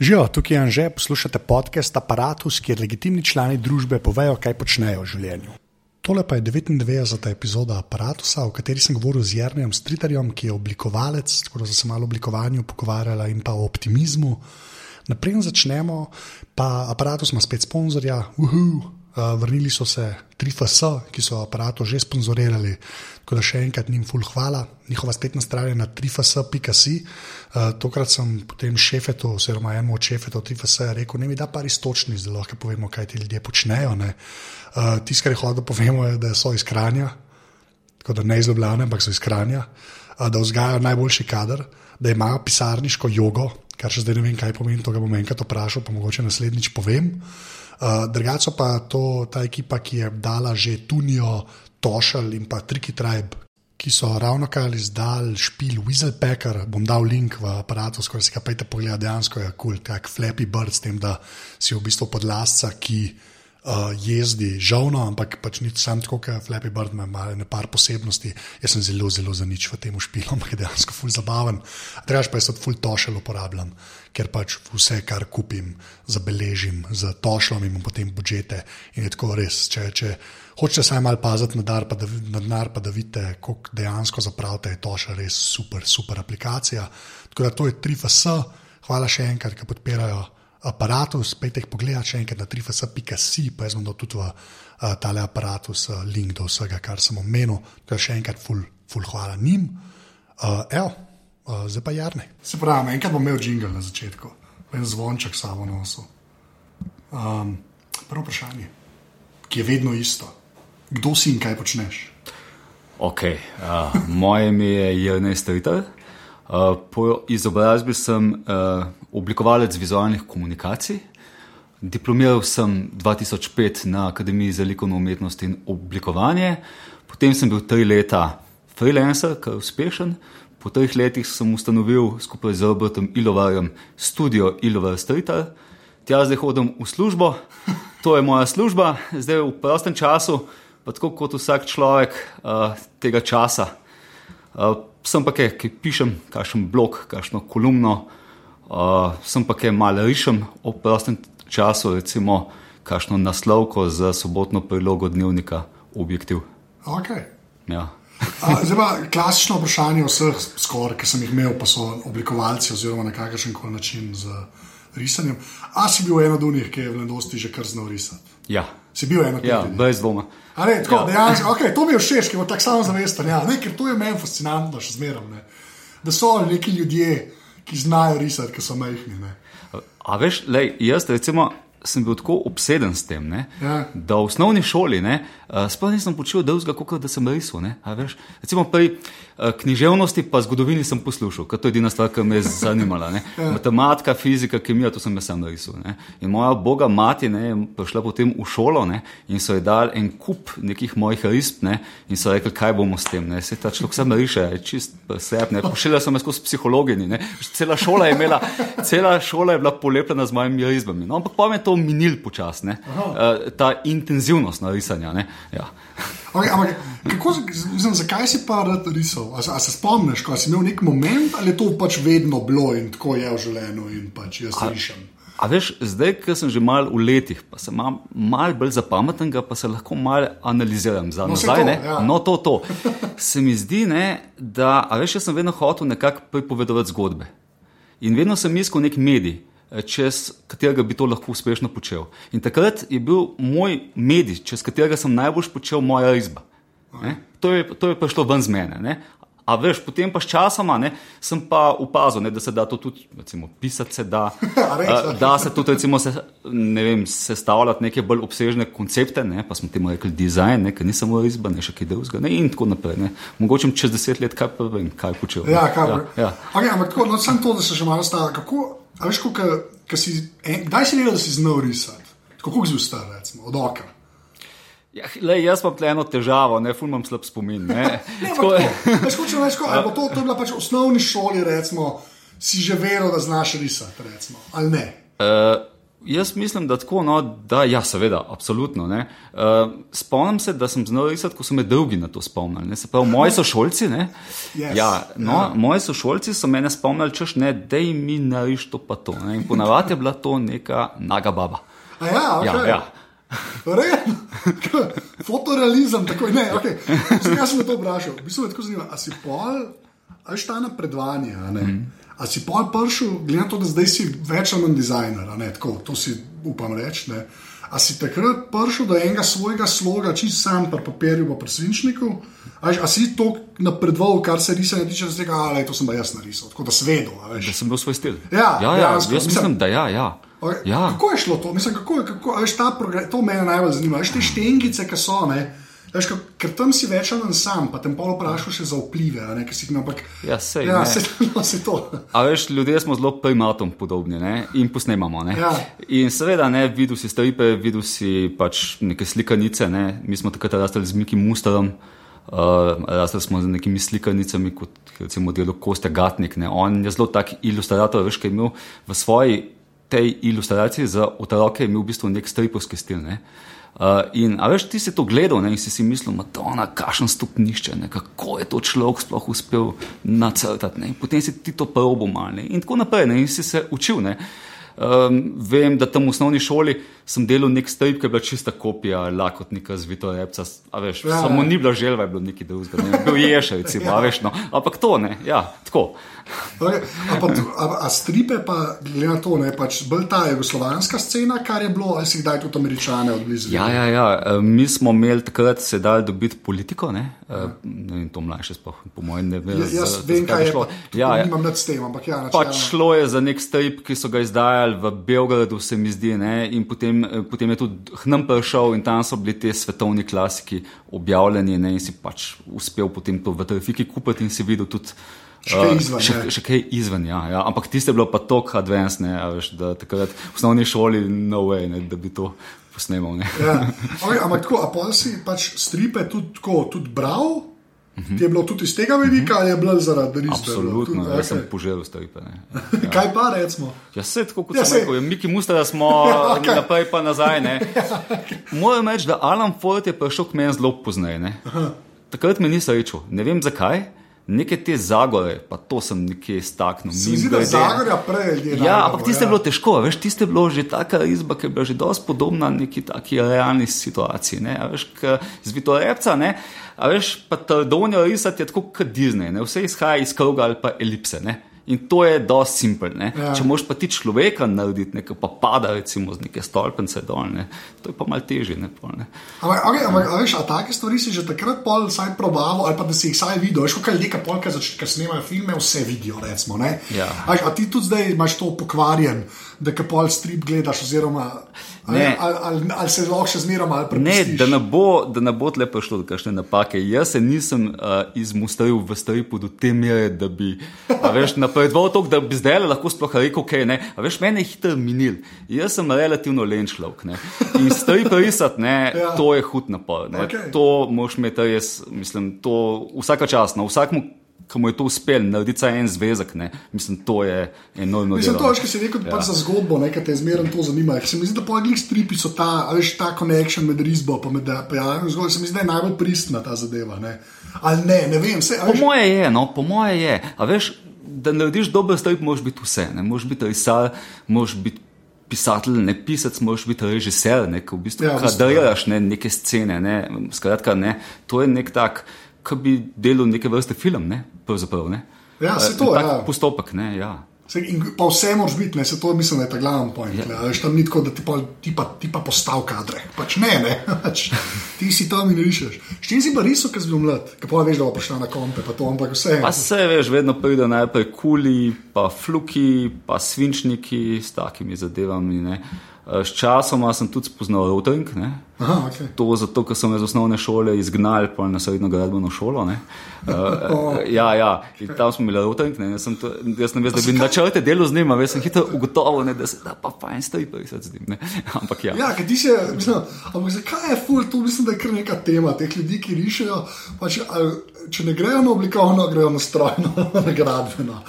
Živijo, tukaj je Anže, poslušate podcast Apparatus, kjer legitimni člani družbe povejo, kaj počnejo v življenju. Tole pa je 99. epizoda Apparatusa, v kateri sem govoril z Jrnem Stritarjem, ki je oblikovalec, tako da sem se malo o oblikovanju pogovarjala in pa o optimizmu. Naprej začnemo, pa Apparatus ima spet sponzorja, uhu. Uh, vrnili so se 3FS, ki so aparato že sponzorirali, tako da še enkrat njim ful hvala. Njihova spletna stran je na 3FS.com. Uh, tokrat sem potem šefetu, oziroma enemu od šefetov 3FS rekel, ne mi da pa res točni, zelo lahko povemo, kaj ti ljudje počnejo. Uh, Tisto, kar je hodno povemo, je, da so iz Kranja, tako da ne iz Ljubljana, ampak so iz Kranja, uh, da vzgajajo najboljši kader, da imajo pisarniško jogo, kar še zdaj ne vem, kaj pomeni, to ga bom enkrat vprašal, pa mogoče naslednjič povem. Uh, Drugače pa to ta ekipa, ki je dala že Tunijo, Tošel in pa Triki Tribe, ki so ravno kar izdal špil Weaselpacker. Bom dal link v aparatu, skoro si ga pejte pogled, dejansko je kul, cool, tak Flappy Bird, s tem, da si v bistvu podlasca, ki uh, jezdi žovno, ampak pač ni sam tako, kot Flappy Bird, ima nekaj posebnosti. Jaz sem zelo, zelo za nič v tem špilu, ampak je dejansko ful zabaven. Drugač pa jaz od ful tošel uporabljam ker pač vse, kar kupim, zabeležim z tošlom in potem budžete. In je tako res. Če, če hočete samo malo paziti na denar, pa, pa da vidite, koliko dejansko zapravite, je toša res super, super aplikacija. Tako da to je 3FS, hvala še enkrat, ki podpirajo aparatus. Pejte jih pogledati še enkrat na 3FS.si, pa jaz bom dal tudi v uh, tale aparatus uh, link do vsega, kar sem omenil. Tako da še enkrat, ful, ful hvala njim. Uh, uh, zdaj pa jarne. Se pravi, enkrat bom imel jingle na začetku, en zvonček samo nosu. Um, prvo vprašanje, ki je vedno isto. Kdo si in kaj počneš? Ok, uh, moje ime je Jrnej Stritar. Uh, po izobrazbi sem uh, oblikovalec vizualnih komunikacij. Diplomiral sem 2005 na Akademiji za likovno umetnost in oblikovanje, potem sem bil tri leta freelancer, kar uspešen, Po treh letih sem ustanovil skupaj z Robertom Ilovarjem studio Ilovar Stritar. Tja zdaj hodim v službo, to je moja služba, zdaj v prostem času, pa tako kot vsak človek uh, tega časa. Uh, sem pa kaj, ki pišem, kakšen blog, kakšno kolumno, uh, sem pa kaj malo rišem v prostem času, recimo kakšno naslovko za sobotno prilogo dnevnika Objektiv. Okay. Ja. Zdaj pa klasično vprašanje vseh, skor, ki sem jih imel, pa so oblikovalci oziroma na kakršen koli način z risanjem. A si bil eno od njih, ki je v mladosti že kar znal risati? Ja. Si bil eno od njih? Ja, brez dvoma. Ne, tako, ja. dejansko, okay, to mi je všeč, ker je tako samo zavesten. Ja, ne, ker to je meni fascinantno, še zmeraj. Da so neki ljudje, ki znajo risati, ki so majhni. Ne. A veš, lej, jaz recimo sem bil tako obseden s tem, ja. da v osnovni šoli uh, sploh nisem počel dolga, kot da sem risal. Recimo pri književnosti pa zgodovini sem poslušal, ker to je edina stvar, ki me je zanimala. Ja. Matematika, fizika, kemija, to sem jaz sam risal. Ne? In moja boga mati ne, je prišla potem v šolo ne, in so ji dali en kup nekih mojih risb ne, in so rekli, kaj bomo s tem. Ne? Se ta človek sam riše, je čist sep. Pošiljala sem jaz skozi psihologinji. Cela šola je imela, cela šola je bila polepljena z mojimi risbami. No, ampak pa me to minil počasi, uh, ta intenzivnost narisanja. Ja. Okay, ampak, kako, znam, zakaj si pa rad risal? A, a se spomniš, ko si imel nek moment ali je to pač vedno bilo in tako je v življenju in pač jaz rišem? A veš, zdaj, ker sem že mal v letih, pa sem mal bolj zapameten, pa se lahko mal analiziram za no, nazaj. To, ja. No, to, to. Se mi zdi, ne, da, a veš, jaz sem vedno hotel nekako pripovedovati zgodbe. In vedno sem iskal nek medij. Eh, čez katerega bi to lahko uspešno počel. In takrat je bil moj medij, čez katerega sem najbolj počel moja izba. To je, to je prišlo ven z mene. Ne? A veš, potem pa s časoma ne, sem pa opazil, ne, da se da to tudi recimo, pisati, se da, da se tudi recimo, se, ne vem, sestavljati neke bolj obsežne koncepte, ne, pa smo temu rekli dizajn, ki ni samo izba, ne še kaj drugega in tako naprej. Ne. Mogoče čez deset let kaj pa vem, kaj počel. Ja, kaj ja, ja. Okay, ampak tako, no, sem to, da se že malo stava. Kako, A veš, kako kdaj si videl, da si znal risati? Kako ustal, recimo, od oka? Ja, lej, jaz imam eno težavo, ne fulmam slab spomin. Ne, ne, tako, tako, veš, kako, to, to je bila pač v osnovni šoli, recimo, si že vedel, da znaš risati, recimo, ali ne? Uh, Jaz mislim, da tako, no, da ja, seveda, absolutno. Uh, spomnim se, da sem znal risati, ko so me drugi na to spomnili. Se pravi, moji sošolci, Yes. ja, no, Ja. moji sošolci so me spomnili, češ ne, da jim mi nariš to pa to. Ne? In ponavadi je bila to neka naga baba. A ja, okay. Ja, ja. Fotorealizem, tako ne. Okay. Zakaj sem to vprašal? V bistvu me tako zanima, a si pol, a veš ta na predvanje, a ne? Mm. A si pol pršel, glede na to, da zdaj si več ali manj dizajner, a ne tako, to si upam reči. ne. A si takrat prišel do enega svojega sloga, čist sam pri papirju, pa pri svinčniku? A, a si to napredoval, kar se risanja tiče, da rekel, da to sem pa jaz narisal, tako da svedo. Da sem bil svoj stil. Ja, ja, ja dejansko, jaz mislim- mislim, da ja. ja. Okay. ja. Kako je šlo to? Mislim, kako je, kako, veš, ta program, to me najbolj zanima. Veš, te štengice, ki so, ne, veš, ka- ker tam si več ali manj sam, pa te pol vprašal še za vplive, ne, ki si jih ampak. Ja, sej, ja, se, no, se to. A veš, ljudje smo zelo primatom podobni ne? in posnemamo. Ne? Ja. In seveda, ne, videl si stripe, videl si pač neke slikanice. Ne? Mi smo takrat rasli z Miki Musterom, uh, rasli smo z nekimi slikanicami, kot recimo delo Kostja Gatnik. Ne? On je zelo tak ilustrator, veš, ki je imel v svoji tej ilustraciji za otroke je imel v bistvu nek stripovski stil. Ne? Uh, in a veš, ti si to gledal ne, in si si mislil, da je to kakšen stopnišče, ne, kako je to človek sploh uspel nacrtati. Ne, potem si ti to probo mal ne, in tako naprej, ne, in si se učil. Ne. Um, vem, da tam v osnovni šoli sem delal nek strip, ki je bila čista kopija lakotnika z Vito Repca. Veš, Ja, ja, samo ja. ni bila želva, je bilo nekaj drugega. Ne. Bil je še, recimo, a veš, no. Ampak to ne, ja, tako. Okay. A, pa, a, a stripe, pa glede na to, ne, pač bolj ta jugoslovanska scena, kar je bilo, ali si kdaj tudi američane odblizu. Ja, ja, ja. e, Mi smo imeli takrat se dal dobiti politiko, ne, E, ne vem, to mlajše sploh, po mojem, ne vem. Ja, jaz za- vem, kaj je. šlo. Pa, Ja, ja. Nimam nad tem, ampak ja, Pač načeloma. šlo je za nek strip, ki so ga izdajali v Beogradu, se mi zdi, ne? in potem, eh, potem je tudi Hnam prišel in tam so bili te svetovni klasiki objavljeni ne? in si pač uspel potem to v trafiki kupiti in si videl tudi. Še kaj eh, izven, še, še kaj izven, ja, ja. Ampak tiste je bilo pa tako advanced, ne, a veš, da takrat v osnovni šoli no way, ne, da bi to posnemal. Ne. Ja. Okay, ampak tako, a pa si pač stripe tudi, tako, tudi bral? Ti je bilo tudi iz tega vidika, ali je bilo zaradi risbe? Absolutno, Tudi, jaz sem okay. poželil stripe. ne. Kaj pa recimo? Ja, se tako kot Ja, ja, sem saj. rekel, je Miki Muster, da smo Ja, okay. naprej pa nazaj. Ne. Moram reči, da Alan Ford je prišel k meni zelo pozneje. ne. Takrat me ni srečal, ne vem zakaj. Neke te zagore, pa to sem nekje staknil. Se mi zdi, da mimogrede. Zagorja prej ljudje Ja, ampak tiste je bilo težko, veš, tiste je bilo že taka izba, ki je bila že dosti podobna neki taki realni situaciji. Ne, a veš, z Vitorepca, ne, a veš, pa Tardonijo risati je tako kot Disney, ne, vse izhaja iz kroga ali pa elipse, ne. In to je dosti simpel. Ja. Če moš pa ti človeka narediti, ne, ki pa pada recimo z neke stolpence dol, ne, to je pa mal težje. Ne, pol, ne. Ampak, okay, ampak a veš, a take stvari si že takrat pol vsaj probaval, ali pa da si jih vsaj videl. Veš, kaj ljudje, pol, ki začnejo snemati filme, vse vidijo, recimo. Ne? Ja. A, veš, a ti tudi zdaj imaš to pokvarjen, da ka pol strip gledaš, oziroma ali, Ne. ali, ali, ali se lahko še zmeraj malo Ne, prepustiš. da ne bo, da ne bo tle prišlo do kakšne napake. Jaz se nisem uh, izmustril v stripu do te mere, da bi veš, napredoval to, da bi zdaj lahko sploh rekel, ok, ne. A veš, mene je hitro minil. Jaz sem relativno len človek. Ne. In strip risati, ne, Ja. to je hud napor. Ne. Okej. To moš imeti res, mislim, to vsaka čas, na vsakmu, ki mu je to uspel, narediti vsaj en zvezek, ne. Mislim, to je enormno. Mislim, delo. to, veš, kaj si rekel, ja. pač za zgodbo, nekaj te zmeraj to zanima. Ker Se mi zdi, da pojgli stripi so ta, veš, ta connection med risbo in med pojavljanjem zgodbe. Se mi zdi, da je najbolj pristna ta zadeva. Ne? Ali ne, ne vem. Se, a Po veš, moje je, no, po moje je. A veš, da narediš dober strip, moraš biti vse. Ne? Moraš biti risar, moraš biti pisatelj, ne pisec, moraš biti režiser, ne? ko v bistvu Ja, kadriraš ne, neke scene. Ne? Skratka, ne, to je nek tak, ki bi delal neke vrste film, ne? pravzaprav. Ne? Ja, Eh, to, tak ja. postopek, ne, ja. Se, in pa vse moraš biti, ne, se to mislim, da je ta glavni point. Ja. Veš, tam ni tako, da ti pa, ti pa, ti pa postav kadre. Pač ne, ne. Pač, ti si tam in rišeš. S čim si pa risal, ker si bil mlad? Ker pa veš, da bo prišla na kompe, pa to, ampak vse. Pa se veš, vedno pride najprej kuli, pa fluki, pa svinčniki s takimi zadevami. Ne. Eh, Sčasoma sem tudi spoznal ne. Aha, okay. To zato, ker so me iz osnovne šole izgnali na srednjo gradbeno šolo. ne. Uh, ja, ja, in tam smo imeli. Ne. Jaz, sem to, jaz ne vem, da bi načrte delo z njima, veš, sem hitro ugotovil, ne, da se da pa fajn stoji, pa se z njim. ne. Ampak ja. Ja, ker ti se, mislim, ampak zakaj je ful, to mislim, da je kar neka tema teh ljudi, ki rišejo. Pač, ali, če ne grejo na oblikovno, grejo na strojno, na gradbeno.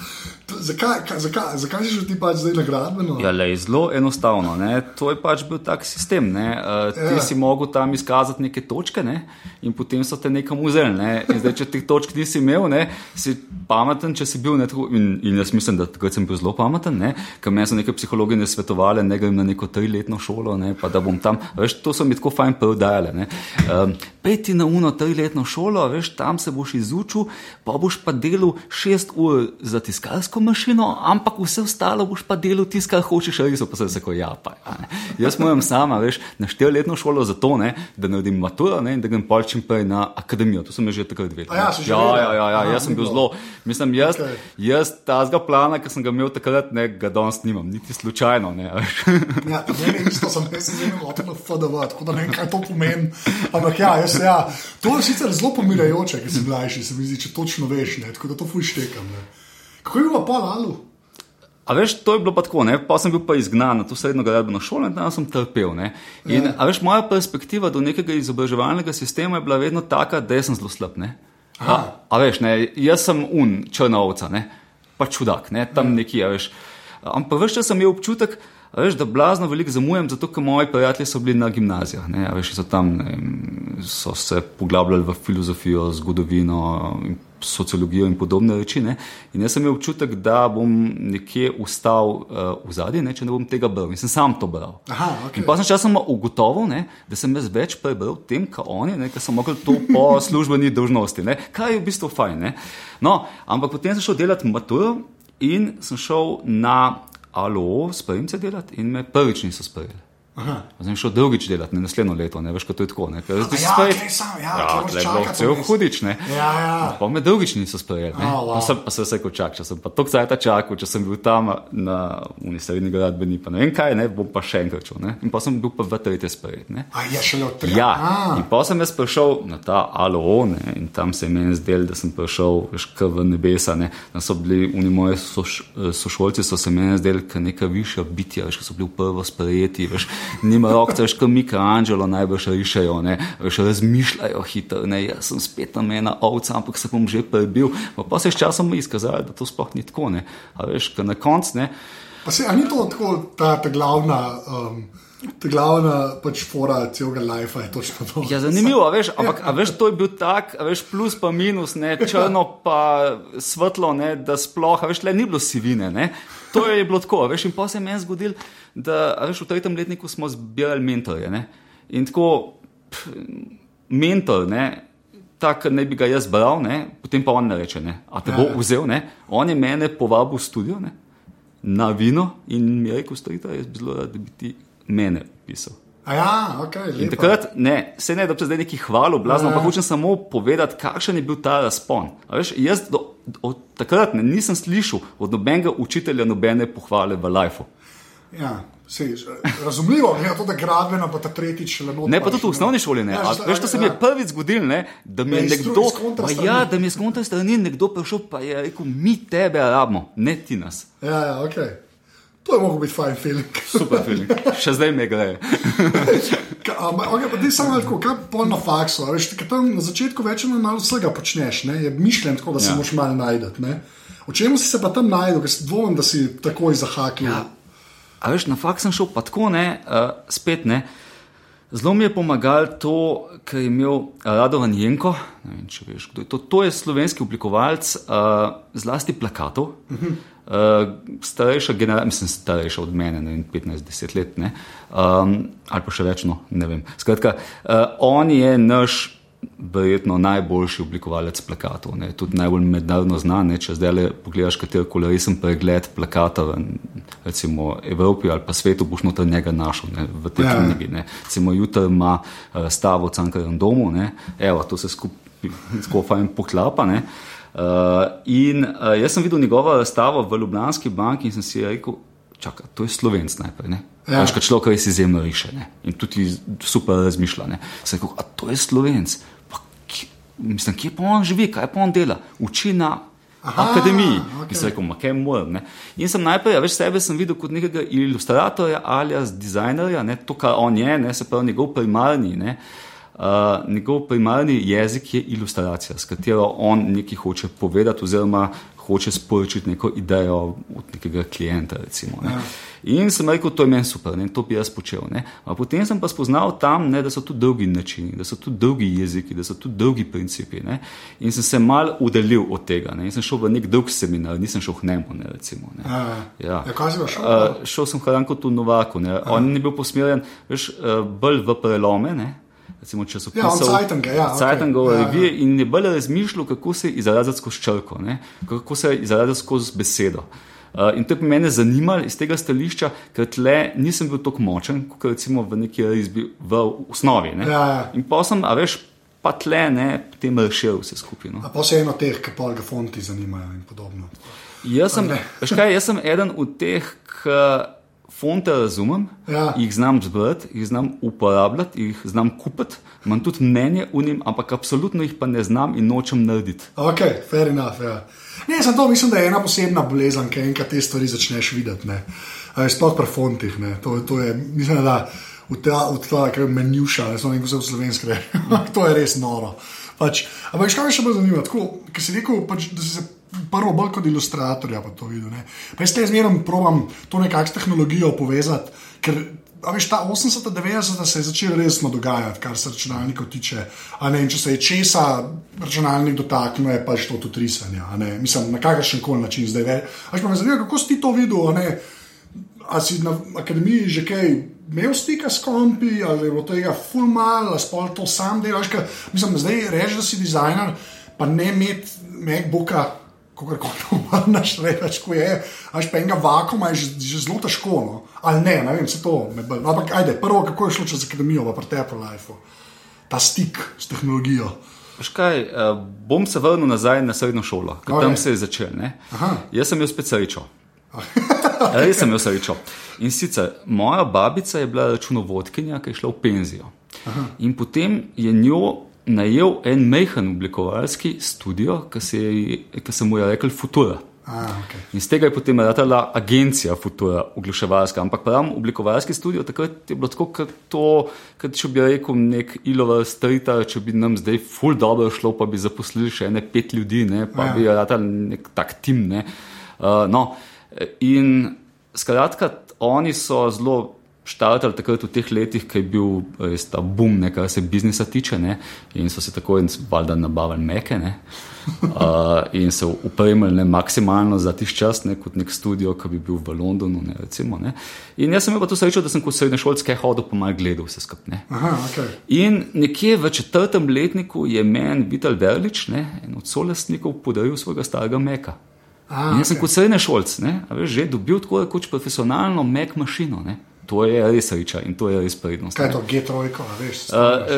Zakaj, kaj, zakaj, zakaj si šel ti pač zdaj na gradbeno? Ja, lej, zelo enostavno. Ne? To je pač bil tak sistem. Uh, ti Ja. si mogel tam izkazati neke točke ne? in potem so te nekam vzeli. Ne? In Zdaj, če teh točk nisi imel, ne? si pameten, če si bil. Ne, tako, in, in jaz mislim, da takrat sem bil zelo pameten, ne? ker meni so neke psihologi ne svetovali, ne grem na neko triletno šolo, ne? pa da bom tam. Veš, to so mi tako fajn predajali. Um, Peti na uno triletno šolo, veš, tam se boš izučil, pa boš pa delal šest ur za tiskalsko mašino, ampak vse ostalo boš pa delal tisto, kar hočeš, res pa se tako ja. Pa, ja ne. Jaz moram sama, veš, na štiriletno šolo za to, ne, da naredim maturo ne, in da grem pol čim prej na akademijo. To sem že takrat vedel. Ja, ja, ja, ja, ja, jaz sem bil bilo. zelo, mislim, jaz, okay. jaz tazga plana, ki sem ga imel takrat, ne, ga danes nimam, niti slučajno. Ne. Ja, meni isto, sem jaz sem zelo na FDV, tako da ne vem, kaj to pomeni. Ampak ja, jaz, ja, to je sicer zelo pomirjajoče, ker si mlajši, se mi zdi, če točno veš, ne, tako da to fuš tekam. Ne. Kako je bilo pa Lalu? A veš, to je bilo pa tako, ne? pa sem bil pa izgnan na to srednjo gradbeno šolo in tam sem trpel. Ne? In Ja. a veš, moja perspektiva do nekega izobraževalnega sistema je bila vedno taka, da sem zelo slab. A, a veš, ne, jaz sem un, črna ovca, ne? pa čudak, ne? tam neki, a veš. Ampak veš, če sem imel občutek, a veš, da blazno veliko zamujam, zato ker moji prijatelji so bili na gimnazijah, ne? a veš, so tam ne, so se poglabljali v filozofijo, zgodovino, sociologijo in podobne reči. Ne? In jaz sem imel občutek, da bom nekje ustal uh, v zadnji, če ne bom tega bral. In sem sam to bral. Aha, okej. In pa sem časoma ugotovil, ne, da sem jaz več prebral tem, kot oni, ker sem mogel to po službeni dolžnosti, ne, kar je v bistvu fajn. Ne. No, ampak potem sem šel delati maturo in sem šel na ALO s prvimce delati in me prvič niso sprejeli. Aha. Zdaj šel drugič delati, ne naslednjo leto, ne veš, kako to je tako. Ne, ker si ja, spet- okej, sam, ja, ja, tle čakati cel hudič, ne. Ja, ja. Pa me drugič niso sprejeli. Ne? A, wow. Pa sem pa se vse čakal, če sem pa toliko cajta čakal, če sem bil tam na Unisrednji gradbeni, pa ne vem kaj, ne, bom pa še enkrat šel. Ne? In pa sem bil pa v tretje sprejet. Ne? A je šele od tega? Ja, A, in pa sem jaz prišel na ta ALO, ne, in tam se je meni zdel, da sem prišel kar v nebesa. Ne. Tam so bili oni moji soš, sošolci, so se meni zdeli, kot neka višja bitja, veš, ki so bili prvo sprejeti, veš, nima rok, veš, kot Michelangelo najbrž rišejo, ne, veš, razmišljajo hitro, ne, jaz sem spet tam ena ovca, ampak se bom že prebil. Pa, pa se je s časom izkazalo, da to sploh ni tako, ne. A veš, ker na koncu, ne, Pa se, a ni to tako ta, ta glavna, um, ta glavna pač fora celega lajfa, je točno to. Ja, zanimivo, a veš, ampak a veš, to je bil tak, veš, plus pa minus, ne, črno pa svetlo, ne, da sploh, veš, le ni bilo sivine. Ne. To je bilo tako, veš, in pa se je meni zgodil, da veš, v tretjem letniku smo zbirali mentorje. Ne. In tako, pff, mentor, ne, tak naj bi ga jaz bral, ne, potem pa on ne reče, ne, a te bo Ja. vzel, ne. On je mene povabil v studio, ne, na vino in mi je rekel, storite, jaz bi zelo rad, da bi ti mene pisal. A ja, ok, In lepo. takrat, ne, se ne, da bi zdaj neki hvalil, blazno, Ja. ampak hočem samo povedati, kakšen je bil ta razpon. A Veš, jaz do, od takrat ne, nisem slišal od nobenega učitelja nobene pohvale v lifeu. Ja, sej, razumljivo je to, da gradbena pa ta tretjič šele noč. Ne, pa tudi v osnovni šoli ne. Ja, A, veš, to se mi je ja. prvič zgodilo, da mi Da je nekdo, ja, da mi je z kontra strani nekdo prišel, pa je rekel, mi tebe rabimo, ne ti nas. Ja, ja, ok. To je mogel biti fajn feeling. Super film, še zdaj me gre. Ampak, ti samo tako, kaj pol na faksu, a veš, tam na začetku večino malo vsega počneš, ne? je mišljen tako, da se Ja. moraš malo ne. O čem si se pa tam najdel, ker dvomim, da si takoj zahaknil. Ja. A veš, na fakt sem šel pa tako, ne, uh, spet ne. Zelo mi je pomagalo to, kar je imel Radovan Jenko, vem, veš, je to. To je slovenski oblikovalec uh, zlasti plakatov. Uh, starejša generacija, mislim, starejša od mene, ne vem, 15-10 let, ne, um, ali pa še več, no, ne vem. Skratka, uh, on je naš verjetno najboljši oblikovalec plakatov, ne, tudi najbolj mednarodno znan. Ne, če zdaj le pogledaš katerkoli resen pregled plakata v recimo, Evropi ali pa svetu, boš noter njega našel ne, v tej Ja. knjigi. Ne. Recimo jutri ima uh, stavo v Cankarjem domu, ne, evo, to se skupaj fajn poklapa. Ne. Uh, in uh, jaz sem videl njegovo razstavo v Ljubljanski banki in sem si rekel, čakaj, to je slovenc najprej. Ne? Ja. Ja. Veš, človek res izjemno riše ne? in tudi super razmišlja. Ne? Sem rekel, a to je slovenc. Pa, kje, mislim, kje pa on živi, kaj pa on dela? Uči na Aha, akademiji. Okay. In sem rekel, kaj moram. Ne? In sem najprej, a več sebe sem videl kot nekega ilustratorja ali dizajnerja, ne? to, kar on je, ne? se pravi njegov primarni. Ne? Uh, njegov primarni jezik je ilustracija, s katero on nekaj hoče povedati, oziroma hoče sporočiti neko idejo od nekega klienta. Recimo, ne. In sem rekel, to je meni super, ne, to bi jaz počel. Potem sem pa spoznal tam, ne, da so tu drugi načini, da so tu drugi jeziki, da so tu drugi principi. Ne. In sem se mal udelil od tega. Ne. In sem šel v nek drug seminar, nisem šel v Nemo. Ne, recimo, ne. Ja. Ja. Ja, kaj si šel? Uh, šel sem Hranko tu Novaku. Ne. On ni bil posmerjen veš, uh, bolj v prelome. Ne. Recimo, so Ja, Zeitunge, ja, okej. Zeitunge Ja, ja. revije in je bolj razmišljal, kako se izraziti skozi črko, ne? kako se izraziti skozi besedo. Uh, in to je mene zanimalo iz tega stališča, ker tle nisem bil tako močen, kot recimo v neki risbi v osnovi. ne. Ja, ja. In pa sem, a veš, pa tle ne, potem rešil vse skupaj. No. A pa se eno teh, ki pa ga fonti zanimajo in podobno. Jaz sem, veš kaj, jaz sem eden od teh, ki fonte razumem, Ja. jih znam zbrati, jih znam uporabljati, jih znam kupiti, imam tudi mnenje v njim, ampak absolutno jih pa ne znam in nočem narediti. Ok, fair enough. Ja. Ne, sem to, mislim, da je ena posebna bolezen, ki enkrat te stvari začneš videti. ne. A, Sploh pri fontih. ne. To, to je, mislim, da v ta, v ta kar menjuša, ne znam, kako se v slovenski reče. to je res noro. Pač, ampak kaj me še bolj zanima? Tako, ker si rekel, pač, da si se prvo bolj kot ilustratorja pa to videl. Ne. Pa jaz te zmeraj probam to nekako s tehnologijo povezati, ker A veš, ta 80-90 se je začelo resno dogajati, kar se računalnikov tiče. A Ne, če se je česa računalnik dotaknil, je pač to tudi risanje. Mislim, na kakršen koli način zdaj. ve- A Veš, pa me zanima, kako si ti to videl. a si na akademiji že kaj imel stika s kompi, ali je bilo tega fulmal, ali spol to sam delaš. Mislim, zdaj reči, da si dizajner, pa ne imeti MacBooka, kako koli obrneš, reč, ko je, až pa enega vakuma je že, že zelo težko. No? Ali ne, ne vem, se to me bolj. Ampak ajde, prvo, kako je šlo čez akademijo v Pretepu Life, ta stik s tehnologijo. Veš kaj, uh, bom se vrnil nazaj na srednjo šolo, ker Ok. tam se je začel. Jaz sem imel spet srečo. Res sem imel srečo. In sicer moja babica je bila računovodkinja, ki je šla v penzijo. Aha. In potem je njo najel en mehen oblikovalski studio, ki se, je- ki se mu je rekel Futura. A, okay. In z tega je potem ratala agencija Futura, oglaševalska. Ampak pravim, oblikovalski studio takrat je bilo tako, kot to, kot če bi rekel nek ilova strita, če bi nam zdaj ful dobro šlo, pa bi zaposlili še ene pet ljudi, ne, pa Ja. bi ratali nek tak tim. Ne. Uh, no, in skratka, oni so zelo. Štartali takrat v teh letih, ko je bil res ta boom, ne, kar se biznisa tiče, ne, in so se tako in valjda nabavili meke, ne, uh, in se upremili ne, maksimalno za tiš čas, ne, kot nek studio, ki bi bil v Londonu. Ne, recimo, ne. In jaz sem imel pa to srečo, da sem kot srednješolski hodil, pa malo gledal vse skupaj. okay. In nekje v četrtem letniku je meni Vital Verlič, ne, en od solastnikov, podaril svojega starega meka. A, In jaz sem okej. kot srednja šolc, ne, a veš, že dobil tako rekoč profesionalno Mac mašino. Ne. To je res sreča in to je res prednost. Kaj je to, G3, a veš? Uh,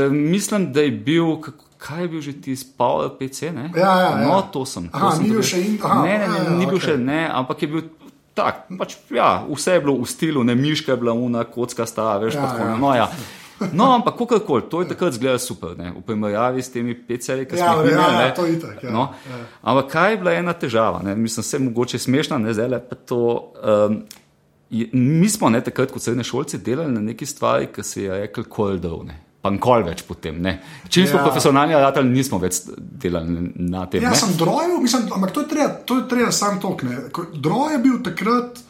mislim, da je bil, kako, kaj je bil že ti Power PC? Ne? Ja, ja, ja. No, to sem. To Aha, sem ni bil še in- aha, ne, ne, ne, ja, ja, ni bil okej. še ne, ampak je bil. Tak, pač, ja, vse je bilo v stilu, ne miška je bila una, kocka stara, veš, Ja, ja, tako, ja. ja. No, ja. no, ampak kakorkoli, to je takrat zgleda super, ne, v primerjavi s temi PC-ji, ki Ja, smo jih ja, imeli. ja, ne. to itak, ja, no. ja. Ampak kaj je bila ena težava? Ne? Mislim, se mogoče smešna, ne zdaj le pa to. Um, je, mi smo ne, takrat, kot srednje šolci, delali na neki stvari, ki se je rekel koldov. Pa nikoli več potem. Ne. Če nismo Ja. profesionalni, ratali nismo več delali na tem. Ja, ne. sem drojil, mislim, ampak to je treba, to je treba sam tok. ne. Ko- Droj je bil takrat,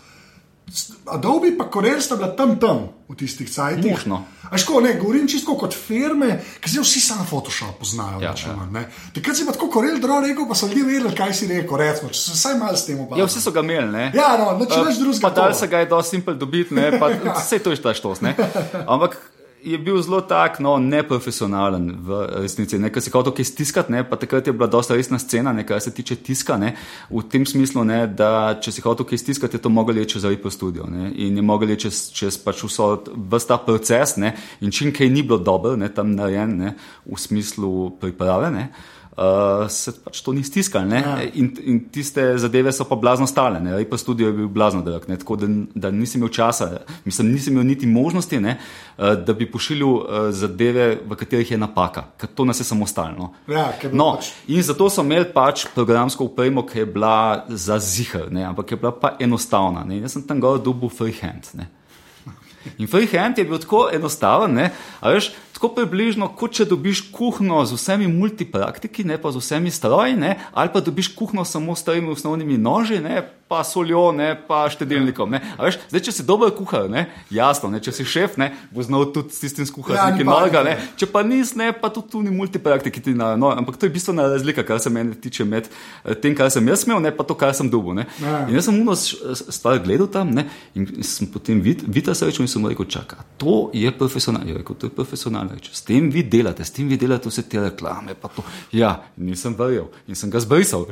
Adobe pa Corel sta bila tam tam v tistih cajtih. Možno. Aško, ne, govorim čisto kot firme, ki se vsi samo Photoshop poznajo. Ja, ja. ne. Takrat si pa tako Corel draw rekel, pa so ljudje vedeli, kaj si rekel, recimo, če se vsaj malo s tem Ja, ukvarjal. vsi so ga imeli. Ne. Ja, no, nič Eh, več drugega Pa dal se ga je dosti simpel dobiti, ne, pa vse to je šta štos. Ne. Ampak je bil zelo tak, no, neprofesionalen v resnici. Ne, ker si hotel kaj stiskati, ne, pa takrat je bila dosta resna scena, ne, kar se tiče tiska, ne, v tem smislu, ne, da če si hotel kaj stiskati, je to mogel reči za Repo Studio ne, in je mogel reči čez, čez pač vso vsta proces ne, in čim kaj ni bilo dobro, ne, tam narejen, ne, v smislu priprave. Ne, Uh, se pač to ni stiskalo, Ja. in, in tiste zadeve so pa blazno stale. Repa studio je bil blazno drag, ne? tako da, da nisem imel časa, mislim, nisem imel niti možnosti, ne? uh, da bi pošiljal uh, zadeve, v katerih je napaka, ker to nas je samo stalno. Ja, No, pač- in zato so imeli pač programsko upremo, ki je bila za zihar, ne? ampak je bila pa enostavna. Ne? Jaz sem tam gor dobil freehand. Ne? In freehand je bil tako enostaven, ne? a veš, tako približno, kot če dobiš kuhno z vsemi multipraktiki, ne pa z vsemi stroji, ne, ali pa dobiš kuhno samo s temi osnovnimi noži, ne, pa soljo, ne, pa številnikom. Ne. A veš, zdaj, če si dober kuhar, ne, jasno, ne, če si šef, ne, bo znal tudi s tistim skuhati Ja, nekaj novega. Ne. Če pa nis, ne, pa tudi tu ni multipraktiki. Ti na, no, ampak to je bistvena razlika, kar se meni tiče med eh, tem, kar sem jaz imel, ne pa to, kar sem dobil. ne. Ja. In jaz sem uno s- s- stvar gledal tam ne, in sem potem vid, videl srečo in sem rekel, čaka, to je profesionalno. Je rekel, to je profesionalno. Reče, s tem vi delate, s tem vi delate vse te reklame. pa to." Ja, nisem verjel in sem ga zbrisal.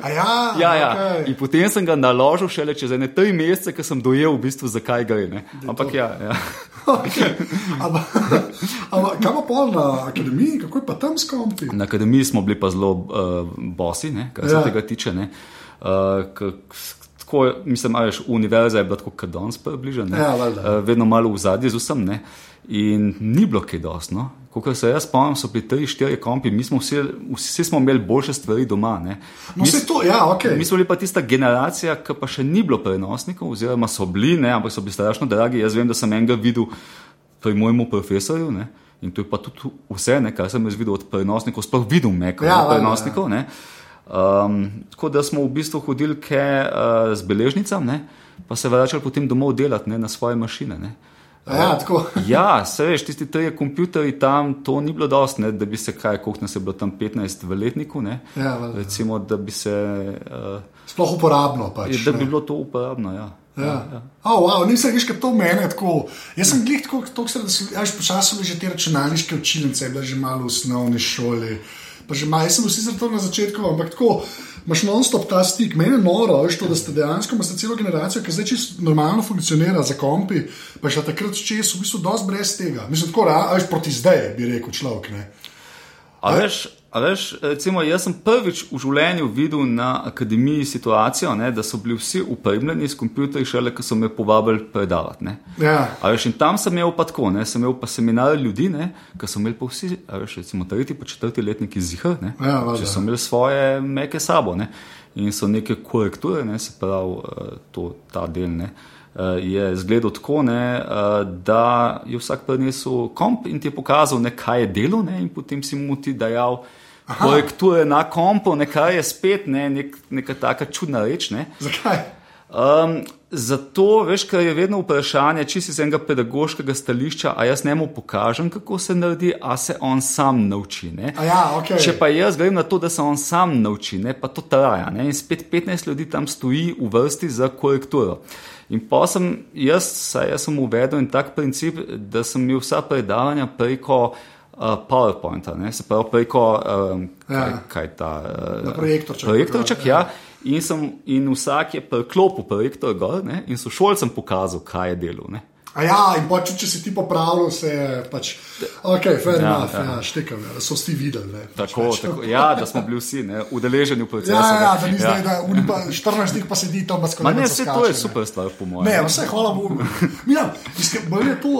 Ja, Ja, ja. okej. In potem sem ga naložil šele čez ene tri mesece, ker sem dojel, v bistvu, zakaj gre. ne. Ampak ja, ja. Okay. Ampak, kaj pa na akademiji, kako je pa tam s kompi? Na akademiji smo bili pa zelo uh, bosi, ne, kar se Ja. tega tiče. Ne. Uh, tako, mislim, da je univerza je bila tako kot danes približena. Ja, uh, vedno malo v zadnji z vsem. Ne. In ni bilo kaj dosno. Ko se jaz spomnim, so bili tri, štiri kompi, mi smo vsi, vsi smo imeli boljše stvari doma. Ne. No, vse to, ja, ok. Mi smo bili pa tista generacija, ki pa še ni bilo prenosnikov, oziroma so bili, ne, ampak so bili strašno dragi. Jaz vem, da sem enega videl pri mojemu profesorju. Ne, in to je pa tudi vse, ne, kar sem jaz videl od prenosnikov, sploh videl meko Ja, ja, valjda, prenosnikov. Ne. Um, tako da smo v bistvu hodili ke, uh, z beležnicami, ne, pa se vračali potem domov delati ne, na svoje mašine. Ne. Ja, tako. Ja, se veš, tisti tri kompjuterji tam, to ni bilo dost, ne, da bi se kaj, koliko nas je bilo tam 15 v letniku, ne, Ja, valjda. recimo, da bi se. Uh, Sploh uporabno pač. Je, da bi ne. bilo to uporabno. Ja. Ja. Oh, wow, nisem kaj to meni tako. Jaz sem glih tako, tako se, da ja, veš, počasno bili že te računalniške učilnice, bila že malo v osnovni šoli. Pa že jaz sem vsi zato na začetku, ampak tako. Imaš non-stop ta stik, meni je noro, veš, to, da ste dejansko imate celo generacijo, ki zdaj čisto normalno funkcionira za kompi, pa še takrat čez, v bistvu, dosti brez tega. Mislim, tako, a veš, proti zdaj, bi rekel človek. A veš, a veš, recimo, jaz sem prvič v življenju videl na akademiji situacijo, ne, da so bili vsi upremljeni s kompjuterji, šele ko so me povabili predavati. Ne. Ja. A veš, in tam sem imel pa tako, ne, sem imel pa seminar ljudi, ki so imeli pa vsi, veš, recimo tretji pa četrti letniki zihar, ne, Ja, če so imeli svoje meke sabo, ne, in so neke korekture, ne, se pravi, eh, to, ta del, ne, je zgledal tako, ne, eh, da je vsak prinesel komp in ti je pokazal, ne, kaj je delo, ne, in potem si mu ti dajal korekture na kompu, nekaj je spet, ne, nek, neka taka čudna reč, ne. Zakaj? Um, zato, veš, ker je vedno vprašanje, če si iz enega pedagoškega stališča, a jaz njemu pokažem, kako se naredi, a se on sam nauči. Ja, ok. Če pa jaz grem na to, da se on sam nauči, ne, pa to traja. Ne? In spet 15 ljudi tam stoji v vrsti za korekturo. In pa sem jaz, saj jaz sem uvedel en tak princip, da sem imel vsa predavanja preko uh, PowerPointa, ne? se pravi preko um, kaj, Ja. kaj ta. Uh, projektorček. Projektorček, ja. In, sem, in vsak je priklopil projektor gor ne? in so šolcem pokazal, kaj je delo. Ne? A ja, in pa če, če si ti popravljal, se je pač. Ok, fair Ja, enough, ja. ja, štekam, ja, da so vsi videli. Ne, Tako, pač, tako, ja, da smo bili vsi ne, udeleženi v procesu. Ja, ja, ne. da ni zdaj, da pa 14 jih pa sedi tam, pa Ma skoraj. ne, vse to je super stvar, po mojem. Ne, vse, hvala Bogu. Ja, bolj je to.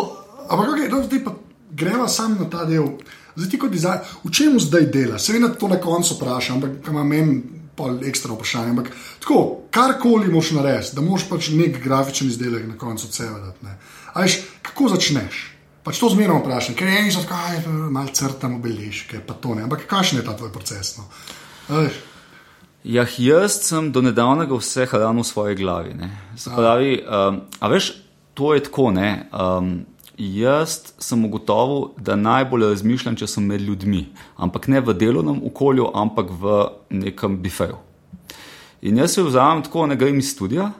Ampak okay, no, zdaj pa greva sam na ta del. Zdaj ti kot dizajner, v čem zdaj delaš? Seveda to na koncu vprašam, ampak imam meni pol ekstra vprašanje. Ampak tako, karkoli moš narediti, da moš pač nek grafičen izdelek na koncu cevedati. Ajš, kako začneš? Pač to zmerno vprašam, ker eni so tako, aj, malo crtamo beležke, pa to ne. Ampak kakšen je ta tvoj proces? No? Ja, jaz sem do nedavnega vse hranil v svoji glavi. Um, a veš, to je tako. Ne, um, jaz sem ugotovil, da najbolj razmišljam, če sem med ljudmi, ampak ne v delovnem okolju, ampak v nekem bifeju. In jaz se vzamem tako, ne grem iz studia.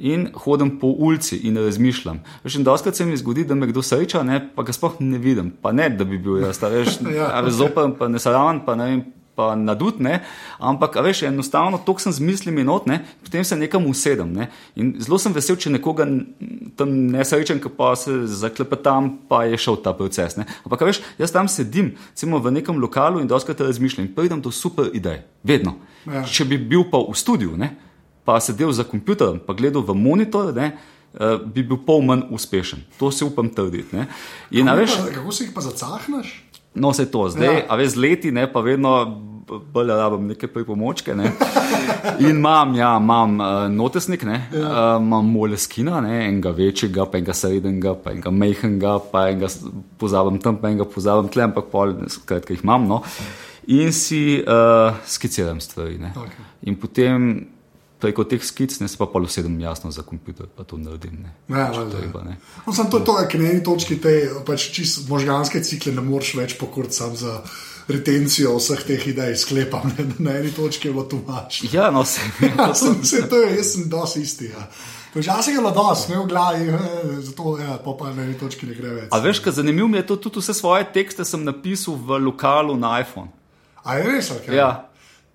In hodim po ulici in razmišljam. Veš, in doskrat se mi zgodi, da me kdo sreča, ne, pa ga sploh ne vidim. Pa ne, da bi bil jaz, a veš, Ja, veš zopen, pa nesraven, pa ne vem, pa nadut, ne. Ampak, veš, enostavno to sem z mislimi not, ne, potem se nekam usedem. Ne. In zelo sem vesel, če nekoga tam ne srečam, ki pa se zaklepetam, pa je šel ta proces. Ne. Ampak, veš, jaz tam sedim, recimo v nekem lokalu in doskrat razmišljam pridem do super idej. Vedno. Ja. Če bi bil pa v studiu, ne, pa sedel za kompjuterom, pa gledal v monitor, ne, eh, bi bil pol manj uspešen. To si upam trditi. a veš, Kako, kako se jih pa zacahneš? No, se to zdaj, Ja. a veš, leti, ne, pa vedno b- bolj rabim neke pripomočke. Ne. In imam, ja, imam uh, notesnik, ja. uh, imam moleskina, ne, enega večjega, pa enega srednjega, pa enega mehkega, pa enega pozabim tam, pa enega pozabim tle, ampak pol, skratka, jih imam. No. In si uh, skiciram stvari. Okay. In potem preko teh skic, ne se pa pol usedem jasno za komputer, pa to naredim. Ne. Ja, treba, ne. No, sem to, to je, ki na eni točki te pač možganske cikle ne moreš več pokoriti sam za retencijo vseh teh idej, sklepam, ne, na eni točki je bilo to mač. Ja, no, se, ja, sem, se, to je, jaz sem dosti isti. Ja. Včasih je bilo dosti, ne v glavi, eh, zato ja, pa na eni točki ne gre več. A veš, kaj zanimivo mi je to, tudi vse svoje tekste sem napisal v lokalu na iPhone. A je res, kaj? Ja.